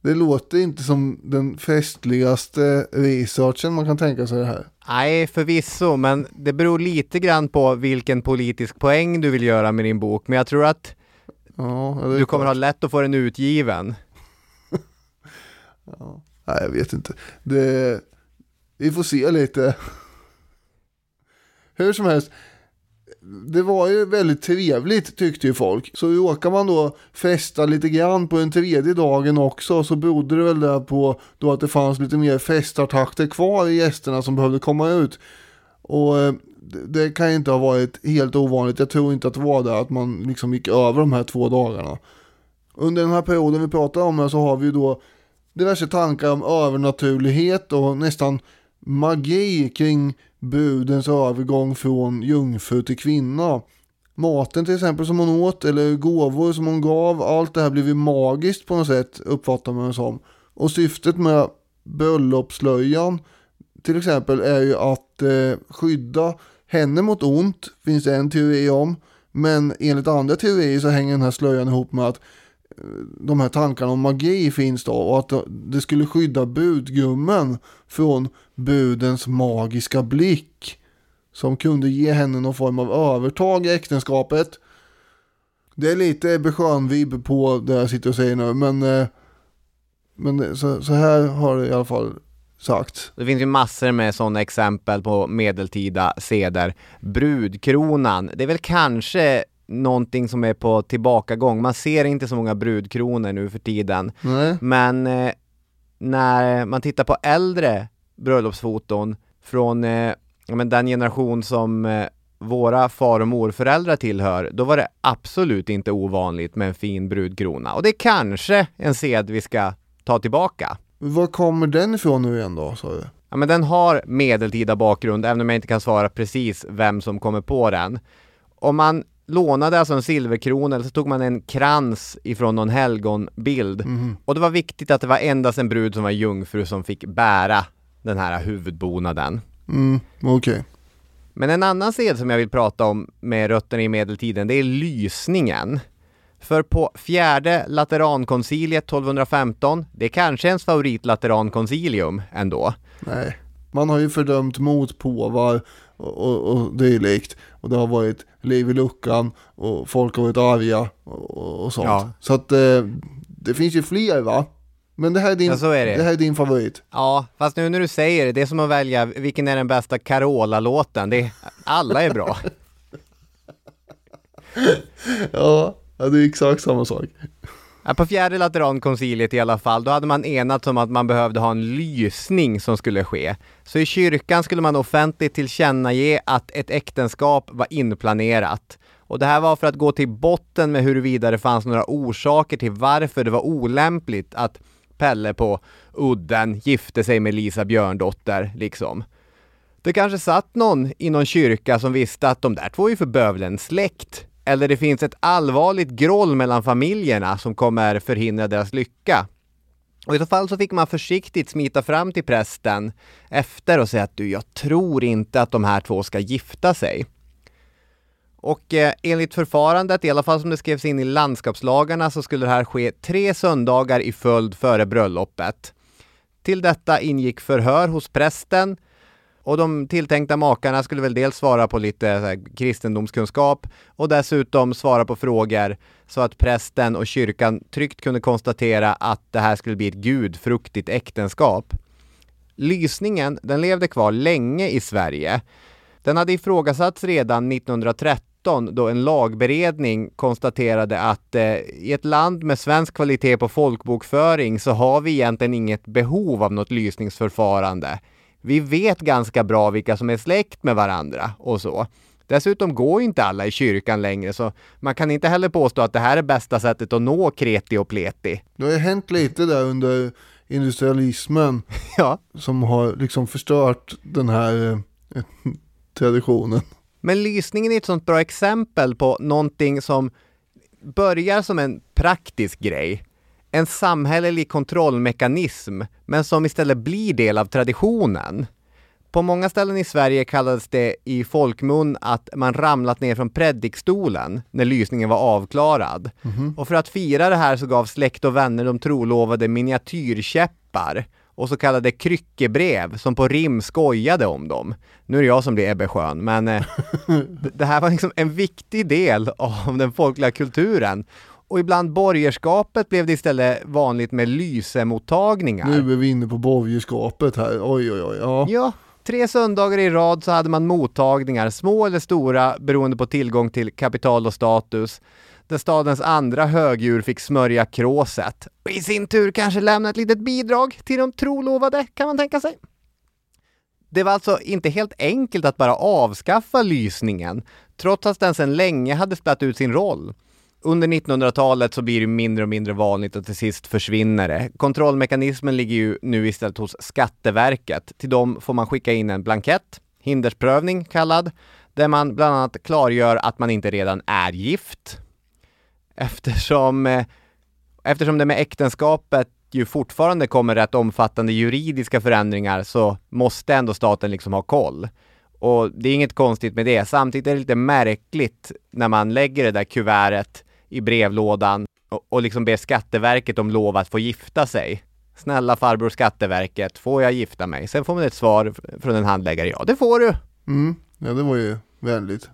Det låter inte som den festligaste researchen man kan tänka sig det här. Nej, förvisso, men det beror lite grann på vilken politisk poäng du vill göra med din bok. Men jag tror att Ja, du kommer klart. ha lätt att få den utgiven. (laughs) Nej, jag vet inte. Det, vi får se lite. (laughs) Hur som helst. Det var ju väldigt trevligt tyckte ju folk. Så råkar man då festa lite grann på den tredje dagen också så berodde det väl där på då att det fanns lite mer festartakter kvar i gästerna som behövde komma ut. Och eh, det kan ju inte ha varit helt ovanligt. Jag tror inte att det var det att man liksom gick över de här två dagarna. Under den här perioden vi pratar om här så har vi ju då diverse tankar om övernaturlighet och nästan magi kring budens övergång från jungfru till kvinna. Maten till exempel som hon åt eller gåvor som hon gav, allt det här blev ju magiskt på något sätt uppfattar man det som. Och syftet med bröllopsslöjan till exempel är ju att eh, skydda henne mot ont, finns det en teori om. Men enligt andra teorier så hänger den här slöjan ihop med att de här tankarna om magi finns då och att det skulle skydda budgummen från budens magiska blick som kunde ge henne någon form av övertag i äktenskapet. Det är lite beskön-vibb på det jag sitter och säger nu men, eh, men så, så här har det i alla fall sagts. Det finns ju massor med sådana exempel på medeltida seder. Brudkronan, det är väl kanske någonting som är på tillbakagång. Man ser inte så många brudkronor nu för tiden. Nej. Men eh, när man tittar på äldre bröllopsfoton från eh, men den generation som eh, våra far och morföräldrar tillhör, då var det absolut inte ovanligt med en fin brudkrona. Och det är kanske en sed vi ska ta tillbaka. Var kommer den ifrån nu igen då sa du? Ja, men den har medeltida bakgrund, även om jag inte kan svara precis vem som kommer på den. Om man lånade alltså en silverkrona eller så tog man en krans ifrån någon helgonbild. Och det var viktigt att det var endast en brud som var jungfru som fick bära den här huvudbonaden. Mm, okej. Men en annan sed som jag vill prata om med rötterna i medeltiden, det är lysningen. För på fjärde Laterankonciliet 1215, det är kanske ens favoritlaterankoncilium ändå. Nej, man har ju fördömt motpåvar och, och, och dylikt. Och det har varit liv i luckan och folk har varit arga och, och, sånt. Ja. Så att eh, det finns ju fler va? Men det här är din, Ja, är det. här är din favorit. Ja, fast nu när du säger det, det är som att välja vilken är den bästa Carola-låten. Det alla är bra. (laughs) Ja, det är exakt samma sak. Ja, På fjärde Laterankonciliet i alla fall, då hade man enats om att man behövde ha en lysning som skulle ske. Så i kyrkan skulle man offentligt tillkännage att ett äktenskap var inplanerat. Och det här var för att gå till botten med huruvida det fanns några orsaker till varför det var olämpligt att Pelle på udden gifte sig med Lisa Björndotter, liksom. Det kanske satt någon i någon kyrka som visste att de där två är ju för bövelen släkt. Eller det finns ett allvarligt groll mellan familjerna som kommer förhindra deras lycka. Och i så fall så fick man försiktigt smita fram till prästen efter och säga att du, jag tror inte att de här två ska gifta sig. Och eh, enligt förfarandet, i alla fall som det skrevs in i landskapslagarna, så skulle det här ske tre söndagar i följd före bröllopet. Till detta ingick förhör hos prästen och de tilltänkta makarna skulle väl dels svara på lite så här, kristendomskunskap och dessutom svara på frågor så att prästen och kyrkan tryggt kunde konstatera att det här skulle bli ett gudfruktigt äktenskap. Lysningen, den levde kvar länge i Sverige. Den hade ifrågasatts redan 1913 då en lagberedning konstaterade att eh, i ett land med svensk kvalitet på folkbokföring så har vi egentligen inget behov av något lysningsförfarande. Vi vet ganska bra vilka som är släkt med varandra och så. Dessutom går inte alla i kyrkan längre så man kan inte heller påstå att det här är bästa sättet att nå kreti och pleti. Det har ju hänt lite där under industrialismen (laughs) Ja, som har liksom förstört den här eh, traditionen. men lysningen är ett sånt bra exempel på någonting som börjar som en praktisk grej. En samhällelig kontrollmekanism, men som istället blir del av traditionen. På många ställen i Sverige kallades det i folkmun att man ramlat ner från predikstolen när lysningen var avklarad. Och för att fira det här så gav släkt och vänner de trolovade miniatyrkäppar och så kallade kryckebrev som på rim skojade om dem. Nu är det jag som blir Ebbe Schön, men eh, (laughs) det här var liksom en viktig del av den folkliga kulturen. Och ibland borgerskapet blev det istället vanligt med lysemottagningar. Nu är vi inne på borgerskapet här. Oj, oj, oj. Ja. Ja, tre söndagar i rad så hade man mottagningar, små eller stora, beroende på tillgång till kapital och status, där stadens andra högdjur fick smörja kråset och i sin tur kanske lämna ett litet bidrag till de trolovade, kan man tänka sig. Det var alltså inte helt enkelt att bara avskaffa lysningen, trots att den sedan länge hade spelat ut sin roll. Under 1900-talet så blir det mindre och mindre vanligt och till sist försvinner det. Kontrollmekanismen ligger ju nu istället hos Skatteverket. Till dem får man skicka in en blankett, hindersprövning kallad, där man bland annat klargör att man inte redan är gift. Eftersom, eh, eftersom det med äktenskapet ju fortfarande kommer rätt omfattande juridiska förändringar så måste ändå staten liksom ha koll. Och det är inget konstigt med det. Samtidigt är det lite märkligt när man lägger det där kuvertet i brevlådan och, och liksom ber Skatteverket om lov att få gifta sig. Snälla farbror Skatteverket, får jag gifta mig? Sen får man ett svar från en handläggare. Ja, det får du. Mm, ja, det var ju vänligt.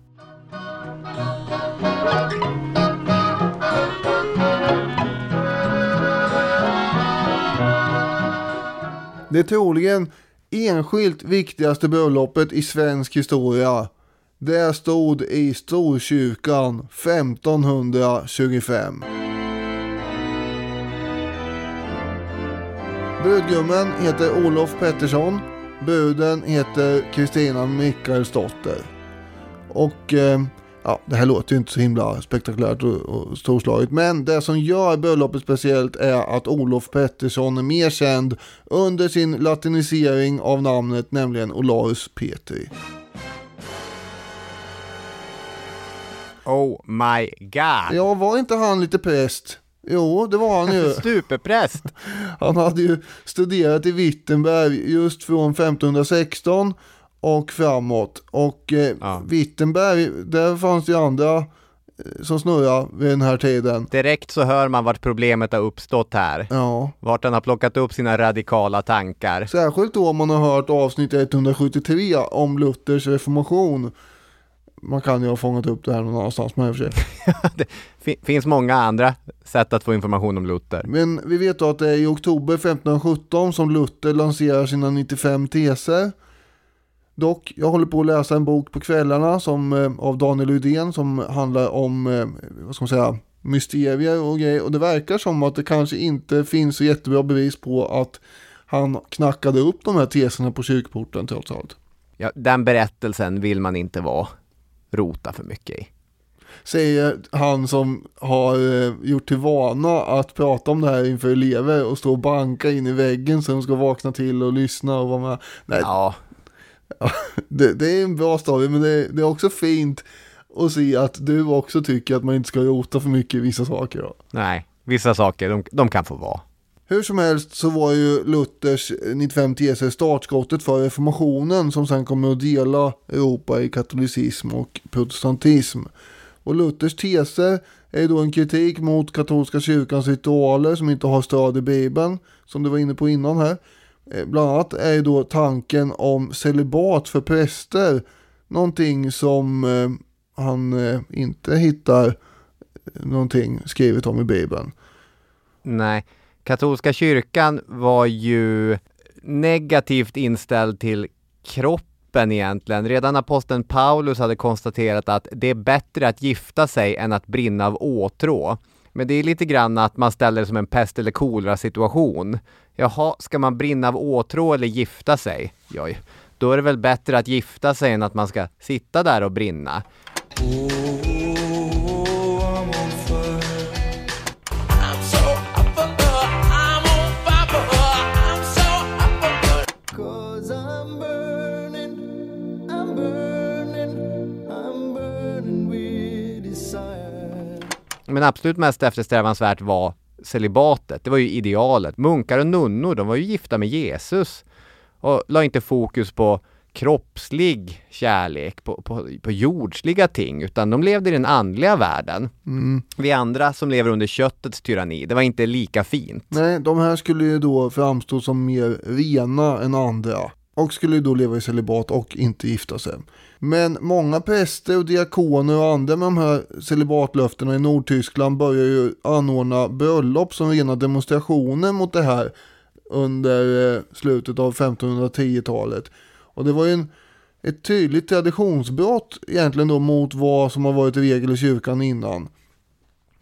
Det troligen enskilt viktigaste bröllopet i svensk historia. Det stod i Storkyrkan 1525. Brudgummen heter Olof Pettersson. Bruden heter Kristina Mikaelsdotter. Och eh, ja, det här låter ju inte så himla spektakulärt och, och storslaget. Men det som gör bröllopet speciellt är att Olof Pettersson är mer känd under sin latinisering av namnet, nämligen Olaus Petri. Oh my god. Ja, var inte han lite präst? Jo, det var han ju. (laughs) Superpräst. Han hade ju studerat i Wittenberg just från 1516 och framåt. Och eh, Ja. Wittenberg, där fanns det ju andra eh, som snurrade vid den här tiden. Direkt så hör man vart problemet har uppstått här. Ja, Vart han har plockat upp sina radikala tankar. särskilt då om man har hört avsnitt 173 om Luthers reformation. Man kan ju ha fångat upp det här någon annanstans med i och för sig. (laughs) det fi- finns många andra sätt att få information om Luther. Men vi vet då att det är i oktober 1517 som Luther lanserar sina 95 teser. Dock, jag håller på att läsa en bok på kvällarna som, eh, av Daniel Udén som handlar om, eh, vad ska man säga, mysterier och grejer. Och det verkar som att det kanske inte finns så jättebra bevis på att han knackade upp de här teserna på kyrkporten trots allt. Ja, den berättelsen vill man inte vara rota för mycket i. Säger han som har eh, gjort till vana att prata om det här inför elever och stå och banka in i väggen så de ska vakna till och lyssna och vara med. Nej, Ja, det, det är en bra story men det, det är också fint att se att du också tycker att man inte ska rota för mycket i vissa saker. Då. nej, vissa saker, de, de kan få vara. Hur som helst så var ju Luthers 95 teser startskottet för reformationen som sen kommer att dela Europa i katolicism och protestantism. Och Luthers teser är då en kritik mot katolska kyrkans ritualer som inte har stöd i Bibeln, som du var inne på innan här. Eh, bland annat är ju då tanken om celibat för präster någonting som eh, han eh, inte hittar eh, någonting skrivet om i Bibeln. Nej, katolska kyrkan var ju negativt inställd till kroppen egentligen. Redan aposteln Paulus hade konstaterat att det är bättre att gifta sig än att brinna av åtrå. Men det är lite grann att man ställer det som en pest eller kolera situation. Jaha, ska man brinna av åtrå eller gifta sig? Joj. då är det väl bättre att gifta sig än att man ska sitta där och brinna. Men absolut mest eftersträvansvärt var celibatet. Det var ju idealet. Munkar och nunnor, de var ju gifta med Jesus och la inte fokus på kroppslig kärlek, på, på, på jordsliga ting, utan de levde i den andliga världen. Mm. Vi andra som lever under köttets tyranni, det var inte lika fint. Nej, de här skulle ju då framstå som mer rena än andra och skulle ju då leva i celibat och inte gifta sig. Men många präster och diakoner och andra med de här celibatlöftena i Nordtyskland börjar ju anordna bröllop som rena demonstrationer mot det här under eh, slutet av 1510-talet. Och det var ju en, ett tydligt traditionsbrott egentligen då mot vad som har varit regel i kyrkan innan.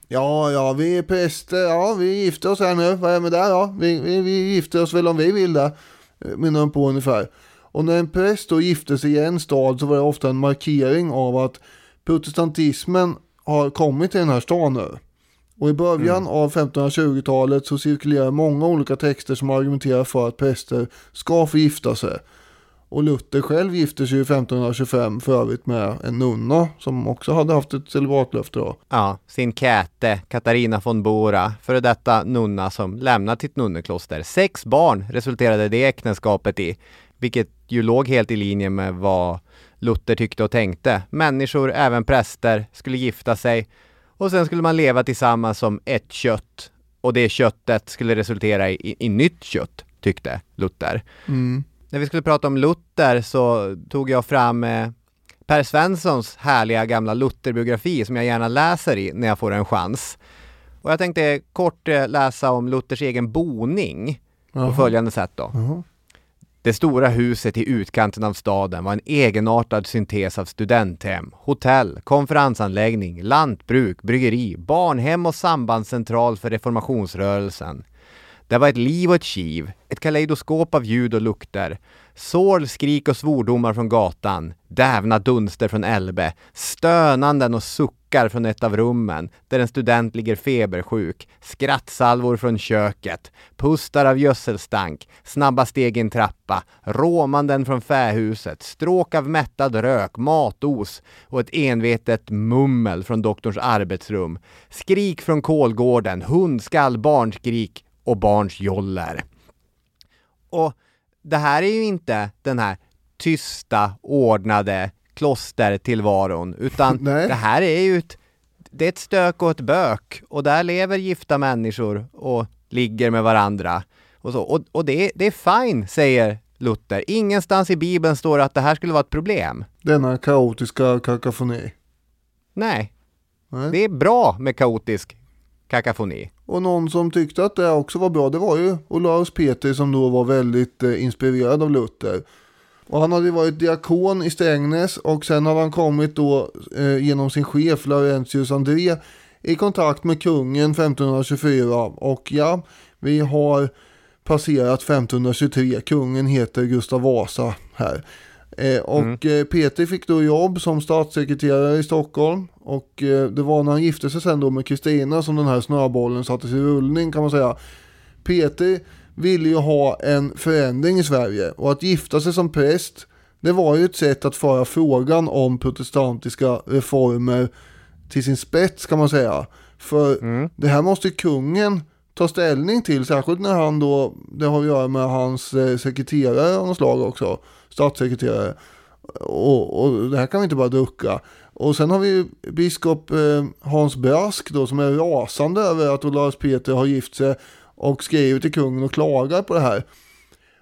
Ja, ja, vi är präster, ja, vi gifter oss här nu, vad är med det ja, vi, vi, vi gifter oss väl om vi vill det, eh, menar de på ungefär. Och när en präst då gifte sig i en stad så var det ofta en markering av att protestantismen har kommit till den här staden nu. Och i början mm. av 1520-talet så cirkulerar många olika texter som argumenterar för att präster ska få gifta sig. Och Luther själv gifte sig 1525 för övrigt med en nunna som också hade haft ett celibatlöfte då. Ja, sin käte Katarina von Bora, före detta nunna som lämnat sitt nunnekloster. Sex barn resulterade det äktenskapet i, vilket ju låg helt i linje med vad Luther tyckte och tänkte. Människor, även präster, skulle gifta sig och sen skulle man leva tillsammans som ett kött och det köttet skulle resultera i, i nytt kött, tyckte Luther. Mm. När vi skulle prata om Luther så tog jag fram eh, Per Svenssons härliga gamla Lutherbiografi som jag gärna läser i när jag får en chans. Och jag tänkte kort eh, läsa om Luthers egen boning på följande sätt då. Jaha. Det stora huset i utkanten av staden var en egenartad syntes av studenthem, hotell, konferensanläggning, lantbruk, bryggeri, barnhem och sambandscentral för reformationsrörelsen. Det var ett liv och ett kiv, ett kaleidoskop av ljud och lukter. Sorl, skrik och svordomar från gatan, dävna dunster från Elbe, stönanden och suckar från ett av rummen där en student ligger febersjuk, skrattsalvor från köket, pustar av gödselstank, snabba steg i en trappa, råmanden från fähuset, stråk av mättad rök, matos och ett envetet mummel från doktorns arbetsrum, skrik från kolgården, hundskall, barnskrik och barns joller. Och det här är ju inte den här tysta, ordnade klostertillvaron, utan (laughs) Nej. det här är ju ett, det är ett stök och ett bök och där lever gifta människor och ligger med varandra. Och, så. och, och det, är, det är fine, säger Luther. Ingenstans i Bibeln står det att det här skulle vara ett problem. Denna kaotiska kakafoni. Nej, Nej. det är bra med kaotisk kakafoni. Och någon som tyckte att det också var bra, det var ju Olaus Petri som då var väldigt eh, inspirerad av Luther. Och han hade ju varit diakon i Strängnäs och sen hade han kommit då eh, genom sin chef Laurentius André i kontakt med kungen 1524 och ja, vi har passerat 1523. Kungen heter Gustav Vasa här. Eh, och eh, Petri fick då jobb som statssekreterare i Stockholm. Och eh, det var när han gifte sig sen då med Kristina som den här snöbollen sattes i rullning kan man säga. Petri ville ju ha en förändring i Sverige. Och att gifta sig som präst det var ju ett sätt att föra frågan om protestantiska reformer till sin spets kan man säga. För det här måste kungen ta ställning till, särskilt när han då, det har att göra med hans eh, sekreterare av något slag också, statssekreterare. Och, och det här kan vi inte bara ducka. Och sen har vi biskop eh, Hans Brask då som är rasande över att Olaus Peter har gift sig och skriver till kungen och klagar på det här.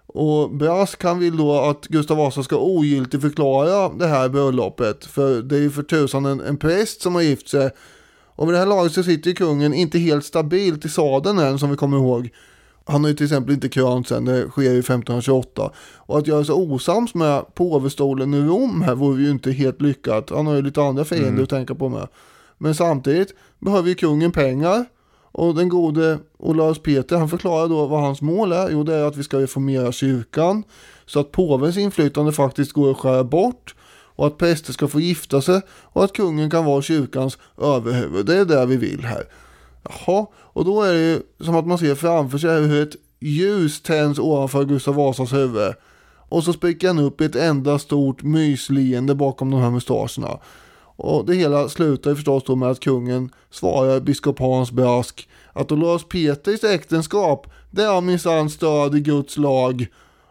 Och Brask han vill då att Gustav Vasa ska ogiltigt förklara det här bröllopet. För det är ju för tusan en, en präst som har gift sig. Och vid det här laget så sitter ju kungen inte helt stabilt i sadeln än som vi kommer ihåg. Han har ju till exempel inte krönt sen, det sker ju 1528. Och att göra sig osams med påvestolen i Rom här vore ju inte helt lyckat. Han har ju lite andra fiender Mm. att tänka på med. Men samtidigt behöver ju kungen pengar. Och den gode Olaus Peter han förklarar då vad hans mål är. Jo det är att vi ska reformera kyrkan. Så att påvens inflytande faktiskt går att skära bort. Och att präster ska få gifta sig. Och att kungen kan vara kyrkans överhuvud. Det är det vi vill här. Jaha, och då är det ju som att man ser framför sig hur ett ljus tänds ovanför Gustav Vasas huvud. Och så spricker han upp i ett enda stort mysleende bakom de här mustascherna. Och det hela slutar ju förstås då med att kungen svarar biskop Hans Brask att Olaus Peters äktenskap, det har minsann stöd i Guds lag.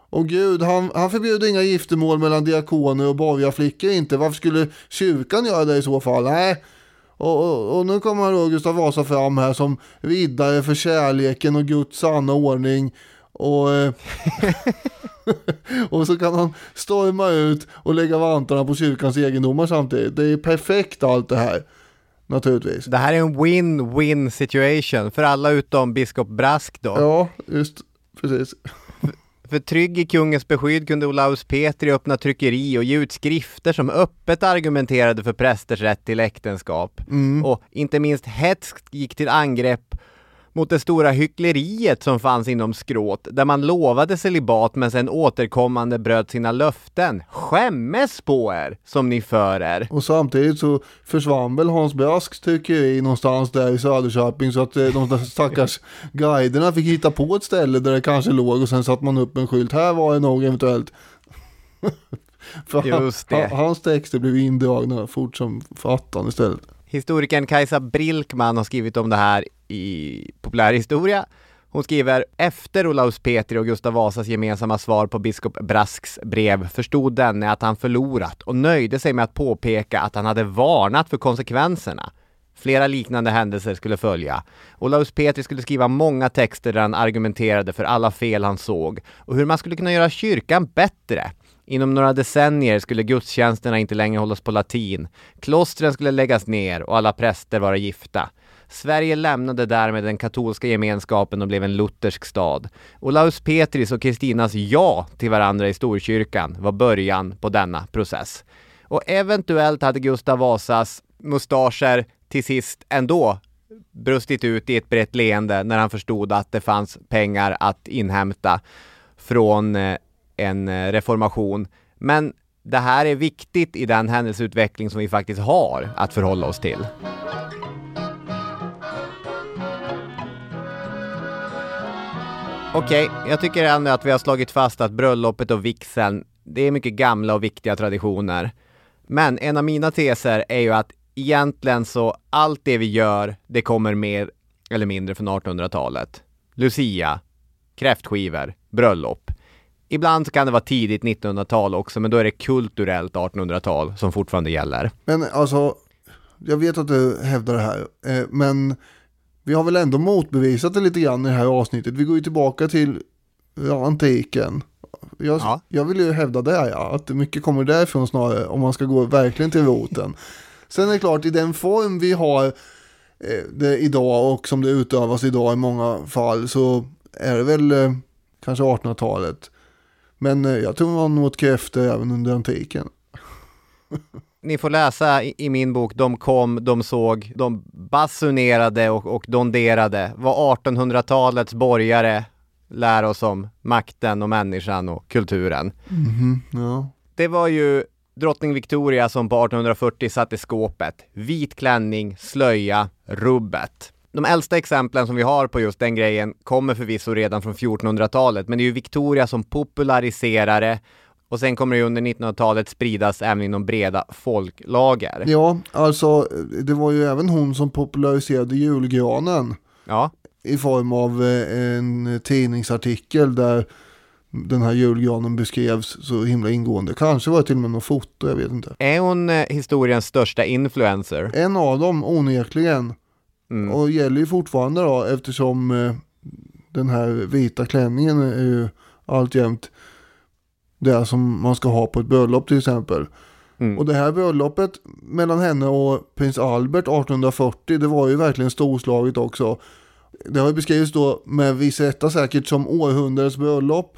Och Gud, han, han förbjuder inga giftermål mellan diakoner och borgarflickor inte. Varför skulle kyrkan göra det i så fall? Nej. Och, och, och nu kommer då Gustav Vasa fram här som riddare för kärleken och Guds sanna ordning. Och, eh, (laughs) och så kan han storma ut och lägga vantarna på kyrkans egendomar samtidigt. Det är perfekt allt det här. Naturligtvis. Det här är en win-win situation för alla utom biskop Brask då. Ja, just precis. För trygg i kungens beskydd kunde Olaus Petri öppna tryckeri och ge ut skrifter som öppet argumenterade för prästers rätt till äktenskap. Och inte minst hetskt gick till angrepp mot det stora hyckleriet som fanns inom skråt, där man lovade celibat men sen återkommande bröt sina löften. Skämmes på er, som ni för er. Och samtidigt så försvann väl Hans Brasks tryckeri någonstans där i Söderköping så att eh, de stackars guiderna fick hitta på ett ställe där det kanske låg och sen satte man upp en skylt. Här var det nog eventuellt. (laughs) Just det. han- hans texter blev indragna fort som fattan istället. Historikern Kajsa Brilkman har skrivit om det här i populärhistoria. Hon skriver efter Olaus Petri och Gustav Vasas gemensamma svar på biskop Brasks brev förstod denne att han förlorat och nöjde sig med att påpeka att han hade varnat för konsekvenserna. Flera liknande händelser skulle följa. Olaus Petri skulle skriva många texter där han argumenterade för alla fel han såg och hur man skulle kunna göra kyrkan bättre. Inom några decennier skulle gudstjänsterna inte längre hållas på latin. Klostren skulle läggas ner och alla präster vara gifta. Sverige lämnade därmed den katolska gemenskapen och blev en luthersk stad. Olaus Petris och Kristinas ja till varandra i Storkyrkan var början på denna process. Och eventuellt hade Gustav Vasas mustascher till sist ändå brustit ut i ett brett leende när han förstod att det fanns pengar att inhämta från eh, en eh, reformation. Men det här är viktigt i den händelseutveckling som vi faktiskt har att förhålla oss till. Okej, jag tycker ändå att vi har slagit fast att bröllopet och vigseln, det är mycket gamla och viktiga traditioner. Men en av mina teser är ju att egentligen så allt det vi gör, det kommer mer eller mindre från 1800-talet. Lucia, kräftskivor, bröllop. Ibland så kan det vara tidigt 1900-tal också, men då är det kulturellt 1800-tal som fortfarande gäller. Men alltså, jag vet att du hävdar det här, eh, men vi har väl ändå motbevisat det lite grann i det här avsnittet. Vi går ju tillbaka till ja, antiken. Jag, Ja. jag vill ju hävda det, ja, att mycket kommer därifrån snarare, om man ska gå verkligen till roten. Sen är det klart, i den form vi har eh, det idag och som det utövas idag i många fall så är det väl eh, kanske 1800-talet. Men eh, jag tror man åt kräftor även under antiken. (laughs) Ni får läsa i, i min bok De kom, de såg, de basunerade och, och donderade. Vad 1800-talets borgare lär oss om makten och människan och kulturen. Ja. Det var ju drottning Victoria som på 1840 satte skåpet. Vit klänning, slöja, rubbet. De äldsta exemplen som vi har på just den grejen kommer förvisso redan från 1400-talet, men det är ju Victoria som populariserar det och sen kommer det under 1900-talet spridas även inom breda folklager. Ja, alltså det var ju även hon som populariserade julgranen Ja, i form av eh, en tidningsartikel där den här julgranen beskrevs så himla ingående. Kanske var det till och med något foto, jag vet inte. är hon eh, historiens största influencer? En av dem onekligen. Mm. Och gäller ju fortfarande då eftersom eh, den här vita klänningen är ju alltjämt det som man ska ha på ett bröllop till exempel. Mm. Och det här bröllopet mellan henne och prins Albert 1840 det var ju verkligen storslaget också. Det har beskrivits då med viss rätta säkert som århundradets bröllop.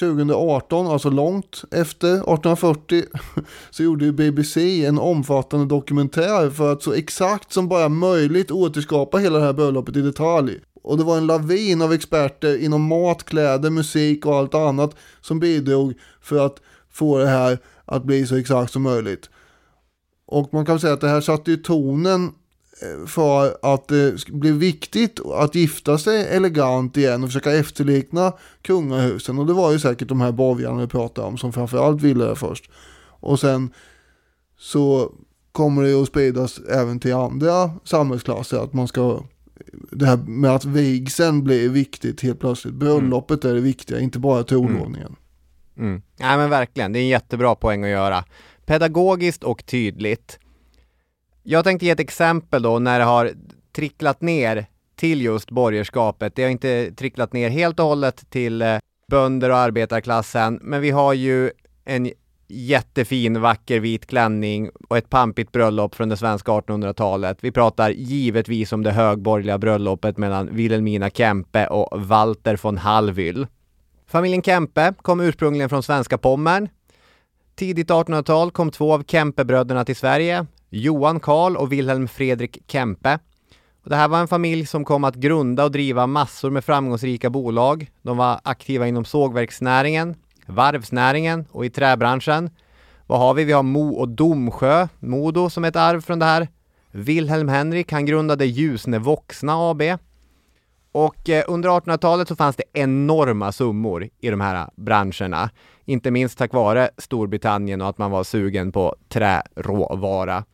2018, alltså långt efter 1840, (laughs) så gjorde ju BBC en omfattande dokumentär för att så exakt som bara möjligt återskapa hela det här bröllopet i detalj. Och det var en lavin av experter inom mat, kläder, musik och allt annat som bidrog för att få det här att bli så exakt som möjligt. Och man kan säga att det här satte ju tonen eh, för att det blev viktigt att gifta sig elegant igen och försöka efterlikna kungahusen. Och det var ju säkert de här borgarna vi pratade om som framförallt ville det först. Och sen så kommer det att spridas även till andra samhällsklasser att man ska det här med att vigseln blir viktigt helt plötsligt. Bröllopet är det viktiga, inte bara trolovningen. Mm. Mm. Nej men verkligen, det är en jättebra poäng att göra. Pedagogiskt och tydligt. Jag tänkte ge ett exempel då när det har tricklat ner till just borgerskapet. Det har inte tricklat ner helt och hållet till eh, bönder och arbetarklassen, men vi har ju en jättefin, vacker vit klänning och ett pampigt bröllop från det svenska 1800-talet. Vi pratar givetvis om det högborgerliga bröllopet mellan Wilhelmina Kempe och Walter von Hallwyl. Familjen Kempe kom ursprungligen från svenska Pommern. Tidigt 1800-tal kom två av Kempebröderna till Sverige, Johan Karl och Wilhelm Fredrik Kempe. Och det här var en familj som kom att grunda och driva massor med framgångsrika bolag. De var aktiva inom sågverksnäringen, varvsnäringen och i träbranschen. Vad har vi? Vi har Mo och Domsjö, Modo som ett arv från det här. Wilhelm Henrik, han grundade Ljusne Voxna AB. Och eh, under 1800-talet så fanns det enorma summor i de här eh, branscherna. Inte minst tack vare Storbritannien och att man var sugen på träråvara.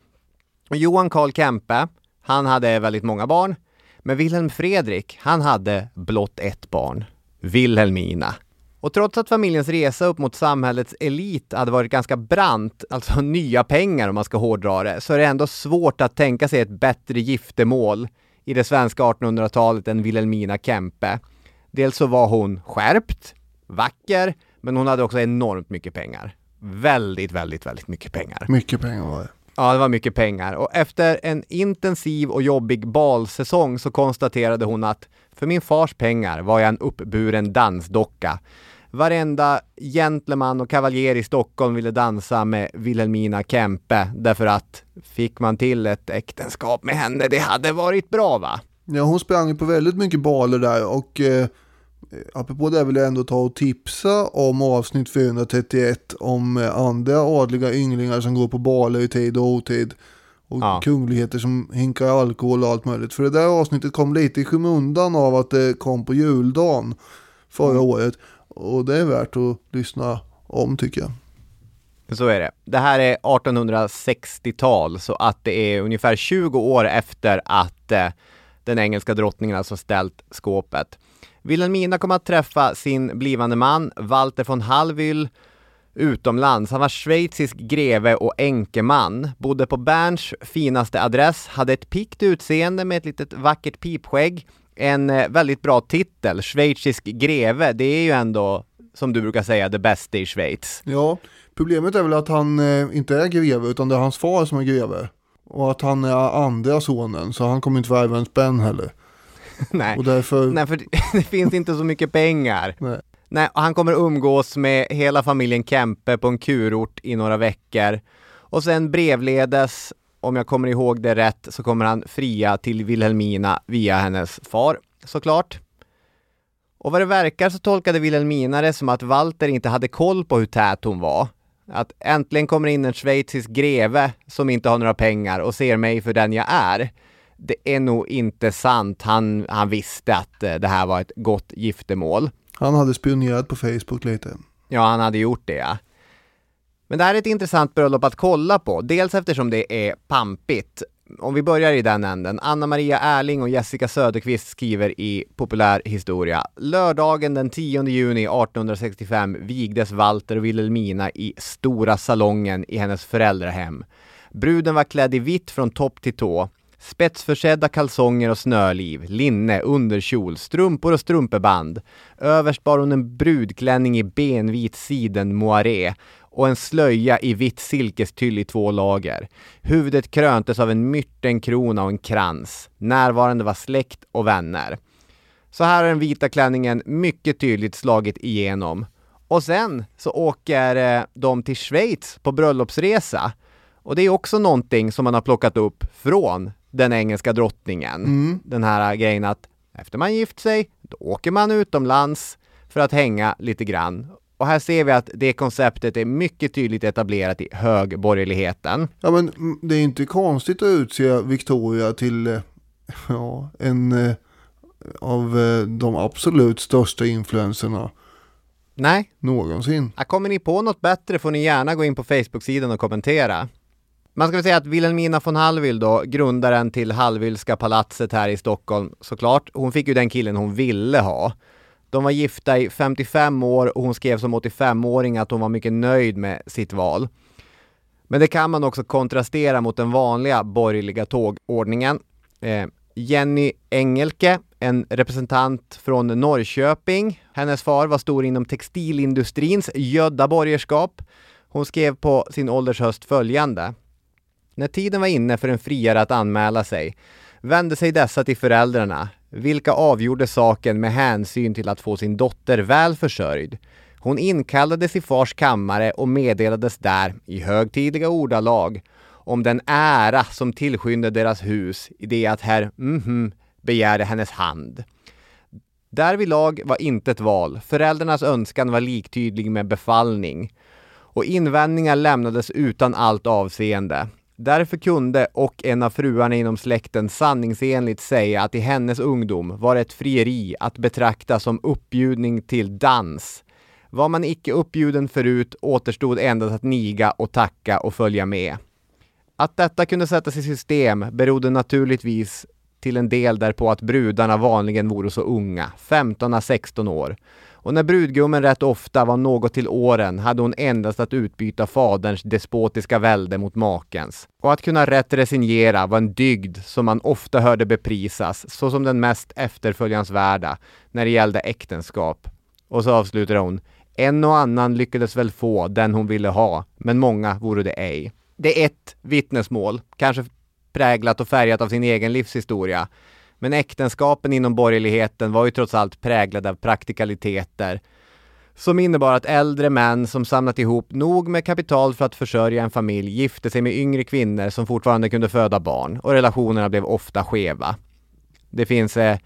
Och Johan Karl Kempe, han hade väldigt många barn. Men Wilhelm Fredrik, han hade blott ett barn. Wilhelmina. Och trots att familjens resa upp mot samhällets elit hade varit ganska brant, alltså (laughs) nya pengar om man ska hårdra det, så är det ändå svårt att tänka sig ett bättre giftermål i det svenska 1800-talet än Wilhelmina Kempe. Dels så var hon skärpt, vacker, men hon hade också enormt mycket pengar. Väldigt, väldigt, väldigt mycket pengar. Mycket pengar var det. Ja, det var mycket pengar. Och efter en intensiv och jobbig balsäsong så konstaterade hon att för min fars pengar var jag en uppburen dansdocka. Varenda gentleman och kavaljer i Stockholm ville dansa med Wilhelmina Kempe därför att fick man till ett äktenskap med henne, det hade varit bra va? Ja, hon sprang på väldigt mycket baler där och eh, apropå det vill jag ändå ta och tipsa om avsnitt 431 om eh, andra adliga ynglingar som går på baler i tid och otid. Och ja. kungligheter som hinkar alkohol och allt möjligt. För det där avsnittet kom lite i skymundan av att det kom på juldagen förra mm. året. Och det är värt att lyssna om tycker jag. Så är det. Det här är 1860-tal, så att det är ungefär 20 år efter att eh, den engelska drottningen alltså ställt skåpet. Wilhelmina kommer att träffa sin blivande man, Walter von Hallwyl, utomlands. Han var schweizisk greve och enkeman, bodde på Berns finaste adress, hade ett pikt utseende med ett litet vackert pipskägg, en eh, väldigt bra titel, schweizisk greve, det är ju ändå som du brukar säga, det bästa i Schweiz. Ja, problemet är väl att han eh, inte är greve utan det är hans far som är greve. Och att han är andra sonen, så han kommer inte få ärva en spänn heller. (laughs) Nej. Därför... Nej, för (laughs) det finns inte så mycket pengar. Nej. Nej, han kommer umgås med hela familjen Kempe på en kurort i några veckor. Och sen brevledes, om jag kommer ihåg det rätt, så kommer han fria till Wilhelmina via hennes far, såklart. Och vad det verkar så tolkade Wilhelmina det som att Walter inte hade koll på hur tät hon var. Att äntligen kommer in en schweizisk greve som inte har några pengar och ser mig för den jag är det är nog inte sant. Han, han visste att eh, det här var ett gott giftermål. Han hade spionerat på Facebook lite. Ja, han hade gjort det ja. Men det här är ett intressant bröllop att kolla på. Dels eftersom det är pampigt. Om vi börjar i den änden. Anna Maria Erling och Jessica Söderqvist skriver i Populär historia. Lördagen den 10 juni 1865 vigdes Walter och Wilhelmina i Stora salongen i hennes föräldrahem. Bruden var klädd i vitt från topp till tå. Spetsförsedda kalsonger och snöliv, linne, underkjol, strumpor och strumpeband. Överst bar hon en brudklänning i benvit siden moiré och en slöja i vitt silkestyll i två lager. Huvudet kröntes av en myrtenkrona och en krans. Närvarande var släkt och vänner. Så här har den vita klänningen mycket tydligt slagit igenom. Och sen så åker eh, de till Schweiz på bröllopsresa. Och det är också någonting som man har plockat upp från den engelska drottningen. Den här grejen att efter man gift sig, då åker man utomlands för att hänga lite grann. Och här ser vi att det konceptet är mycket tydligt etablerat i högborgerligheten. Ja men det är inte konstigt att utse Victoria till eh, (laughs) ja, en eh, av eh, de absolut största influenserna Nej, någonsin. Ja, Kommer ni på något bättre får ni gärna gå in på Facebook-sidan och kommentera. Man ska väl säga att Wilhelmina von Hallwyl då, grundaren till Hallwylska palatset här i Stockholm, såklart, hon fick ju den killen hon ville ha. De var gifta i 55 år och hon skrev som 85-åring att hon var mycket nöjd med sitt val. Men det kan man också kontrastera mot den vanliga borgerliga tågordningen. Eh, Jenny Engelke, en representant från Norrköping. Hennes far var stor inom textilindustrins gödda borgerskap. Hon skrev på sin ålders höst följande. När tiden var inne för en friare att anmäla sig vände sig dessa till föräldrarna, vilka avgjorde saken med hänsyn till att få sin dotter väl försörjd. Hon inkallades i fars kammare och meddelades där, i högtidliga ordalag, om den ära som tillskyndade deras hus i det att herr mhm begärde hennes hand. Därvidlag var inte ett val, föräldrarnas önskan var liktydig med befallning och invändningar lämnades utan allt avseende. Därför kunde och en av fruarna inom släkten sanningsenligt säga att i hennes ungdom var ett frieri att betrakta som uppbjudning till dans. Var man icke uppbjuden förut återstod endast att niga och tacka och följa med. Att detta kunde sättas i system berodde naturligtvis till en del därpå att brudarna vanligen vore så unga, 15 16 år. Och när brudgummen rätt ofta var något till åren hade hon endast att utbyta faderns despotiska välde mot makens. Och att kunna rätt resignera var en dygd som man ofta hörde beprisas såsom den mest efterföljansvärda när det gällde äktenskap. Och så avslutar hon. En och annan lyckades väl få den hon ville ha, men många vore det ej. Det är ett vittnesmål, kanske präglat och färgat av sin egen livshistoria. Men äktenskapen inom borgerligheten var ju trots allt präglade av praktikaliteter som innebar att äldre män som samlat ihop nog med kapital för att försörja en familj gifte sig med yngre kvinnor som fortfarande kunde föda barn och relationerna blev ofta skeva. Det finns eh,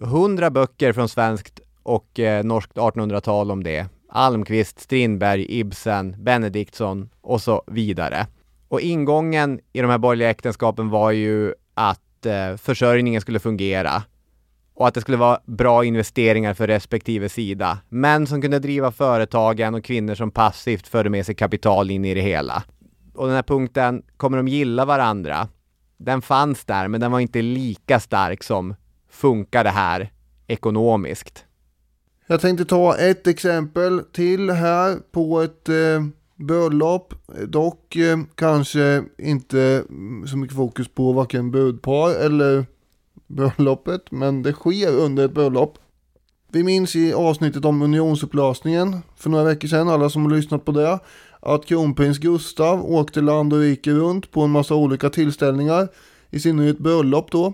hundra böcker från svenskt och eh, norskt 1800-tal om det. Almqvist, Strindberg, Ibsen, Benediktsson och så vidare. Och ingången i de här borgerliga äktenskapen var ju att Eh, försörjningen skulle fungera och att det skulle vara bra investeringar för respektive sida. Män som kunde driva företagen och kvinnor som passivt förde med sig kapital in i det hela. Och den här punkten, kommer de gilla varandra? Den fanns där, men den var inte lika stark som funkar det här ekonomiskt. Jag tänkte ta ett exempel till här på ett eh, bröllop. Dock eh, kanske inte så mycket fokus på varken brudpar eller bröllopet. Men det sker under ett bröllop. Vi minns i avsnittet om unionsupplösningen för några veckor sedan, alla som har lyssnat på det, att kronprins Gustav åkte land och rike runt på en massa olika tillställningar, i synnerhet bröllop då.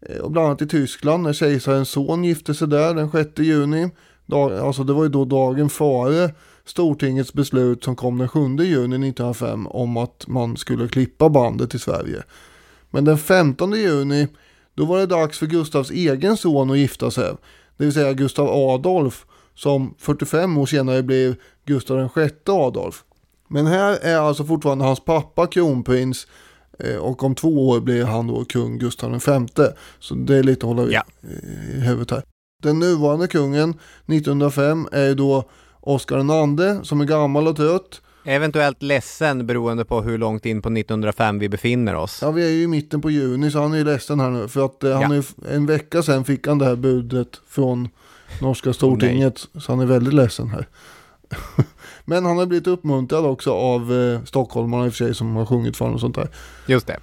Eh, och bland annat i Tyskland när kejsarens son gifte sig där den 6 juni. Dag, alltså det var ju då dagen före Stortingets beslut som kom den 7 juni 1905 om att man skulle klippa bandet till Sverige. Men den 15 juni då var det dags för Gustavs egen son att gifta sig. Det vill säga Gustav Adolf som 45 år senare blev Gustav sjätte Adolf. Men här är alltså fortfarande hans pappa kronprins eh, och om två år blir han då kung Gustav femte. Så det är lite att hålla Ja. i huvudet här. Den nuvarande kungen 1905 är ju då Oscar II som är gammal och trött. Eventuellt ledsen beroende på hur långt in på 1905 vi befinner oss. Ja, vi är ju i mitten på juni så han är ju ledsen här nu. För att eh, han Ja. är, en vecka sedan fick han det här budet från norska stortinget. så han är väldigt ledsen här. (laughs) Men han har blivit uppmuntrad också av eh, stockholmarna i och för sig som har sjungit för honom och sånt där. Just det.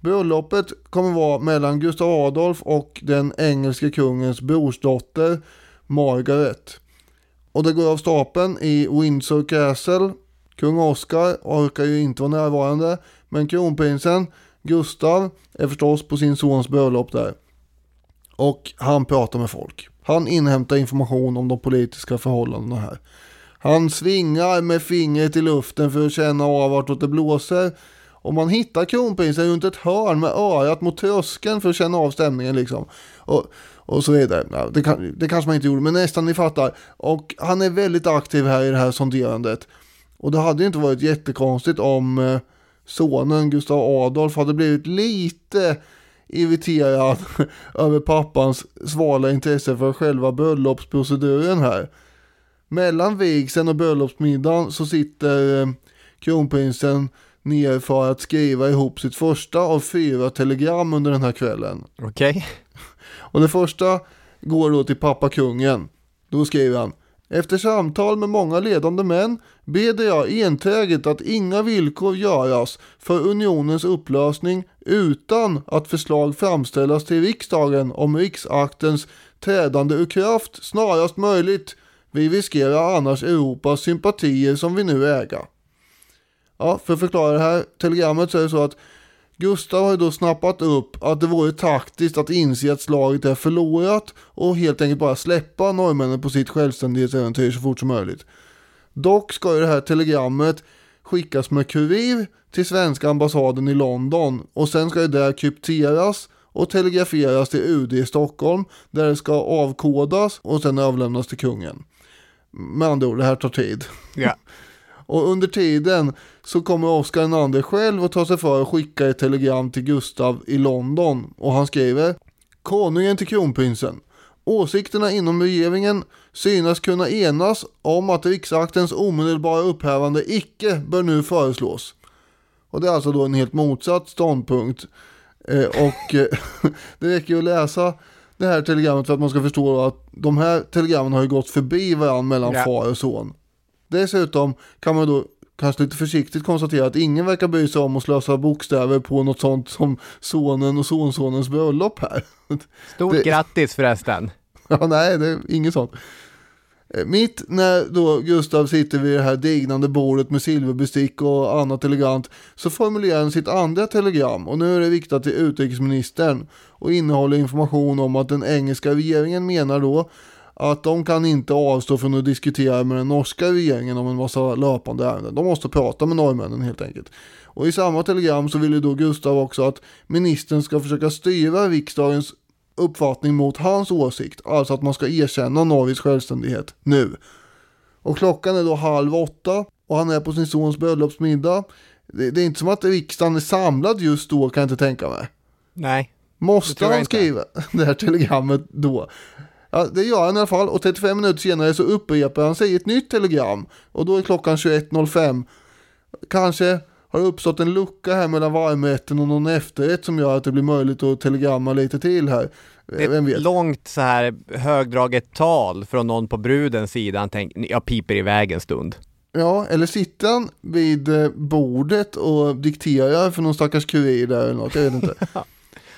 Bröllopet kommer vara mellan Gustav Adolf och den engelske kungens brorsdotter Margaret. Och det går av stapeln i Windsor Castle. Kung Oscar orkar ju inte vara närvarande. Men kronprinsen Gustav är förstås på sin sons bröllop där. Och han pratar med folk. Han inhämtar information om de politiska förhållandena här. Han svingar med fingret i luften för att känna av vartåt det blåser. Och man hittar kronprinsen runt ett hörn med örat mot tröskeln för att känna av stämningen liksom. Och, och så vidare. Ja, det, kan, det kanske man inte gjorde, men nästan ni fattar. Och han är väldigt aktiv här i det här sonderandet. Och det hade ju inte varit jättekonstigt om eh, sonen Gustav Adolf hade blivit lite irriterad (laughs) över pappans svala intresse för själva bröllopsproceduren här. Mellan vigseln och bröllopsmiddagen så sitter eh, kronprinsen ner för att skriva ihop sitt första av fyra telegram under den här kvällen. Okej. Okay. Och det första går då till pappa kungen. Då skriver han efter samtal med många ledande män beder jag enträget att inga villkor göras för unionens upplösning utan att förslag framställas till riksdagen om riksaktens trädande ur kraft snarast möjligt. Vi riskerar annars Europas sympatier som vi nu äga. Ja, för att förklara det här telegrammet så är det så att Gustav har ju då snappat upp att det vore taktiskt att inse att slaget är förlorat och helt enkelt bara släppa norrmännen på sitt självständighetsäventyr så fort som möjligt. Dock ska ju det här telegrammet skickas med kurir till svenska ambassaden i London och sen ska det där krypteras och telegraferas till UD i Stockholm där det ska avkodas och sen överlämnas till kungen. Med andra ord, det här tar tid. Ja. (laughs) Och under tiden så kommer Oscar II själv att ta sig för att skicka ett telegram till Gustav i London och han skriver Konungen till kronprinsen. Åsikterna inom regeringen synas kunna enas om att riksaktens omedelbara upphävande icke bör nu föreslås. Och det är alltså då en helt motsatt ståndpunkt. Eh, och eh, (laughs) det räcker ju att läsa det här telegrammet för att man ska förstå att de här telegrammen har ju gått förbi varandra mellan ja. far och son. Dessutom kan man då kanske lite försiktigt konstatera att ingen verkar bry sig om att slösa bokstäver på något sånt som sonen och sonsonens bröllop här. Stort det... grattis förresten. (laughs) Ja, nej, det är inget sånt. Eh, mitt när då Gustav sitter vid det här dignande bordet med silverbestick och annat elegant så formulerar han sitt andra telegram och nu är det riktat till utrikesministern och innehåller information om att den engelska regeringen menar då att de kan inte avstå från att diskutera med den norska regeringen om en massa löpande ärenden. De måste prata med norrmännen helt enkelt. Och i samma telegram så vill ju då Gustav också att ministern ska försöka styra riksdagens uppfattning mot hans åsikt. Alltså att man ska erkänna Norges självständighet nu. Och klockan är då halv åtta och han är på sin sons bröllopsmiddag. Det, det är inte som att riksdagen är samlad just då kan jag inte tänka mig. Nej. Måste han skriva (laughs) det här telegrammet då? Ja, det gör han i alla fall och 35 minuter senare så upprepar han sig i ett nytt telegram och då är klockan 21.05. Kanske har det uppstått en lucka här mellan varmrätten och någon efterrätt som gör att det blir möjligt att telegramma lite till här. Det är ett långt så här högdraget tal från någon på brudens sida. Han tänker, jag piper iväg en stund. Ja, eller sitter han vid eh, bordet och dikterar för någon stackars kurir där eller något, jag vet inte. (laughs)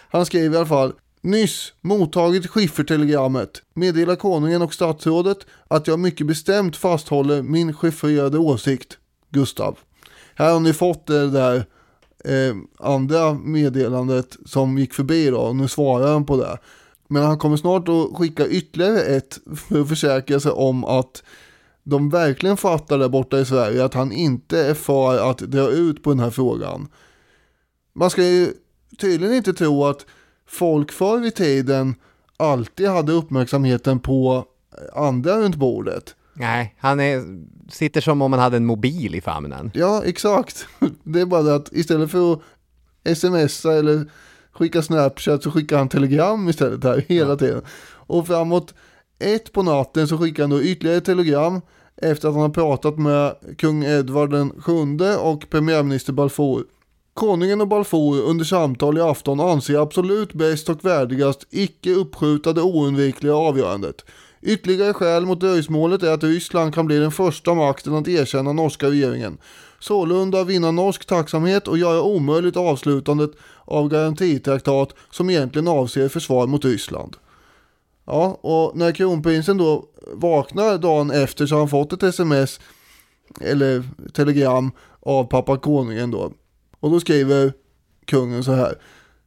Han skriver i alla fall Nyss mottagit skiffertelegrammet. Meddelar konungen och statsrådet att jag mycket bestämt fasthåller min chiffrerade åsikt. Gustav. Här har ni fått det där eh, andra meddelandet som gick förbi då och nu svarar han på det. Men han kommer snart att skicka ytterligare ett för att försäkra sig om att de verkligen fattar där borta i Sverige att han inte är för att dra ut på den här frågan. Man ska ju tydligen inte tro att folk förr i tiden alltid hade uppmärksamheten på andra runt bordet. Nej, han är, sitter som om man hade en mobil i famnen. Ja, exakt. (laughs) Det är bara att istället för att smsa eller skicka Snapchat så skickar han telegram istället här (laughs) hela ja. tiden. Och framåt ett på natten så skickar han då ytterligare ett telegram efter att han har pratat med kung Edvard den sjunde och premiärminister Balfour. Konungen och Balfour under samtal i afton anser absolut bäst och värdigast icke uppskjuta det oundvikliga avgörandet. Ytterligare skäl mot dröjsmålet är att Ryssland kan bli den första makten att erkänna norska regeringen. Sålunda vinna norsk tacksamhet och göra omöjligt avslutandet av garantitraktat som egentligen avser försvar mot Ryssland. Ja, och när kronprinsen då vaknar dagen efter så har han fått ett sms eller telegram av pappa konungen då. Och då skriver kungen så här.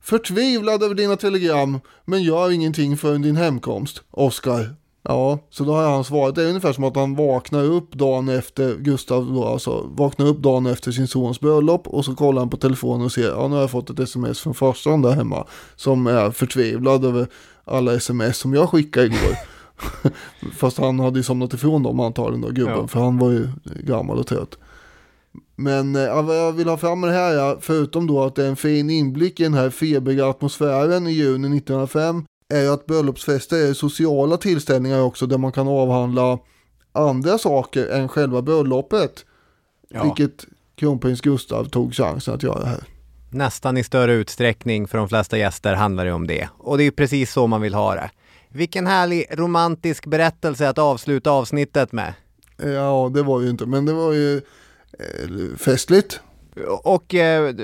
Förtvivlad över dina telegram, men gör ingenting förrän din hemkomst. Oskar. Ja, så då har han svarat. Det är ungefär som att han vaknar upp dagen efter Gustav då, alltså vaknar upp dagen efter sin sons bröllop och så kollar han på telefonen och ser, ja nu har jag fått ett sms från farsan där hemma som är förtvivlad över alla sms som jag skickade igår. (laughs) Fast han hade ju somnat ifrån dem antagligen då, gubben, Ja. för han var ju gammal och trött. Men eh, ja, vad jag vill ha fram med det här, ja, förutom då att det är en fin inblick i den här febriga atmosfären i juni 1905, är ju att bröllopsfester är sociala tillställningar också där man kan avhandla andra saker än själva bröllopet. Ja. Vilket kronprins Gustav tog chansen att göra här. Nästan i större utsträckning för de flesta gäster handlar det om det. Och det är precis så man vill ha det. Vilken härlig romantisk berättelse att avsluta avsnittet med. Ja, det var ju inte, men det var ju festligt. Och eh,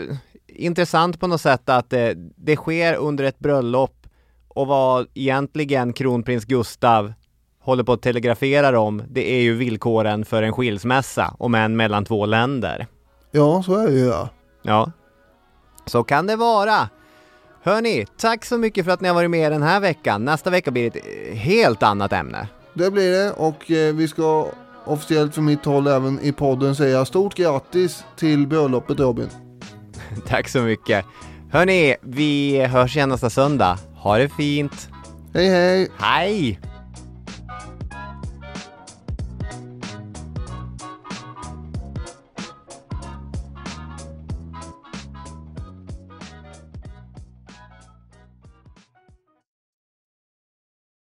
intressant på något sätt att eh, det sker under ett bröllop och vad egentligen kronprins Gustav håller på att telegrafera om, det är ju villkoren för en skilsmässa, om än mellan två länder. Ja, så är det ju ja. Ja, så kan det vara. Hörni, tack så mycket för att ni har varit med den här veckan. Nästa vecka blir det ett eh, helt annat ämne. Det blir det och eh, vi ska officiellt från mitt håll även i podden säga stort grattis till bröllopet Robin. (laughs) Tack så mycket. Hörni, vi hörs igen nästa söndag. Ha det fint. Hej hej! Hej!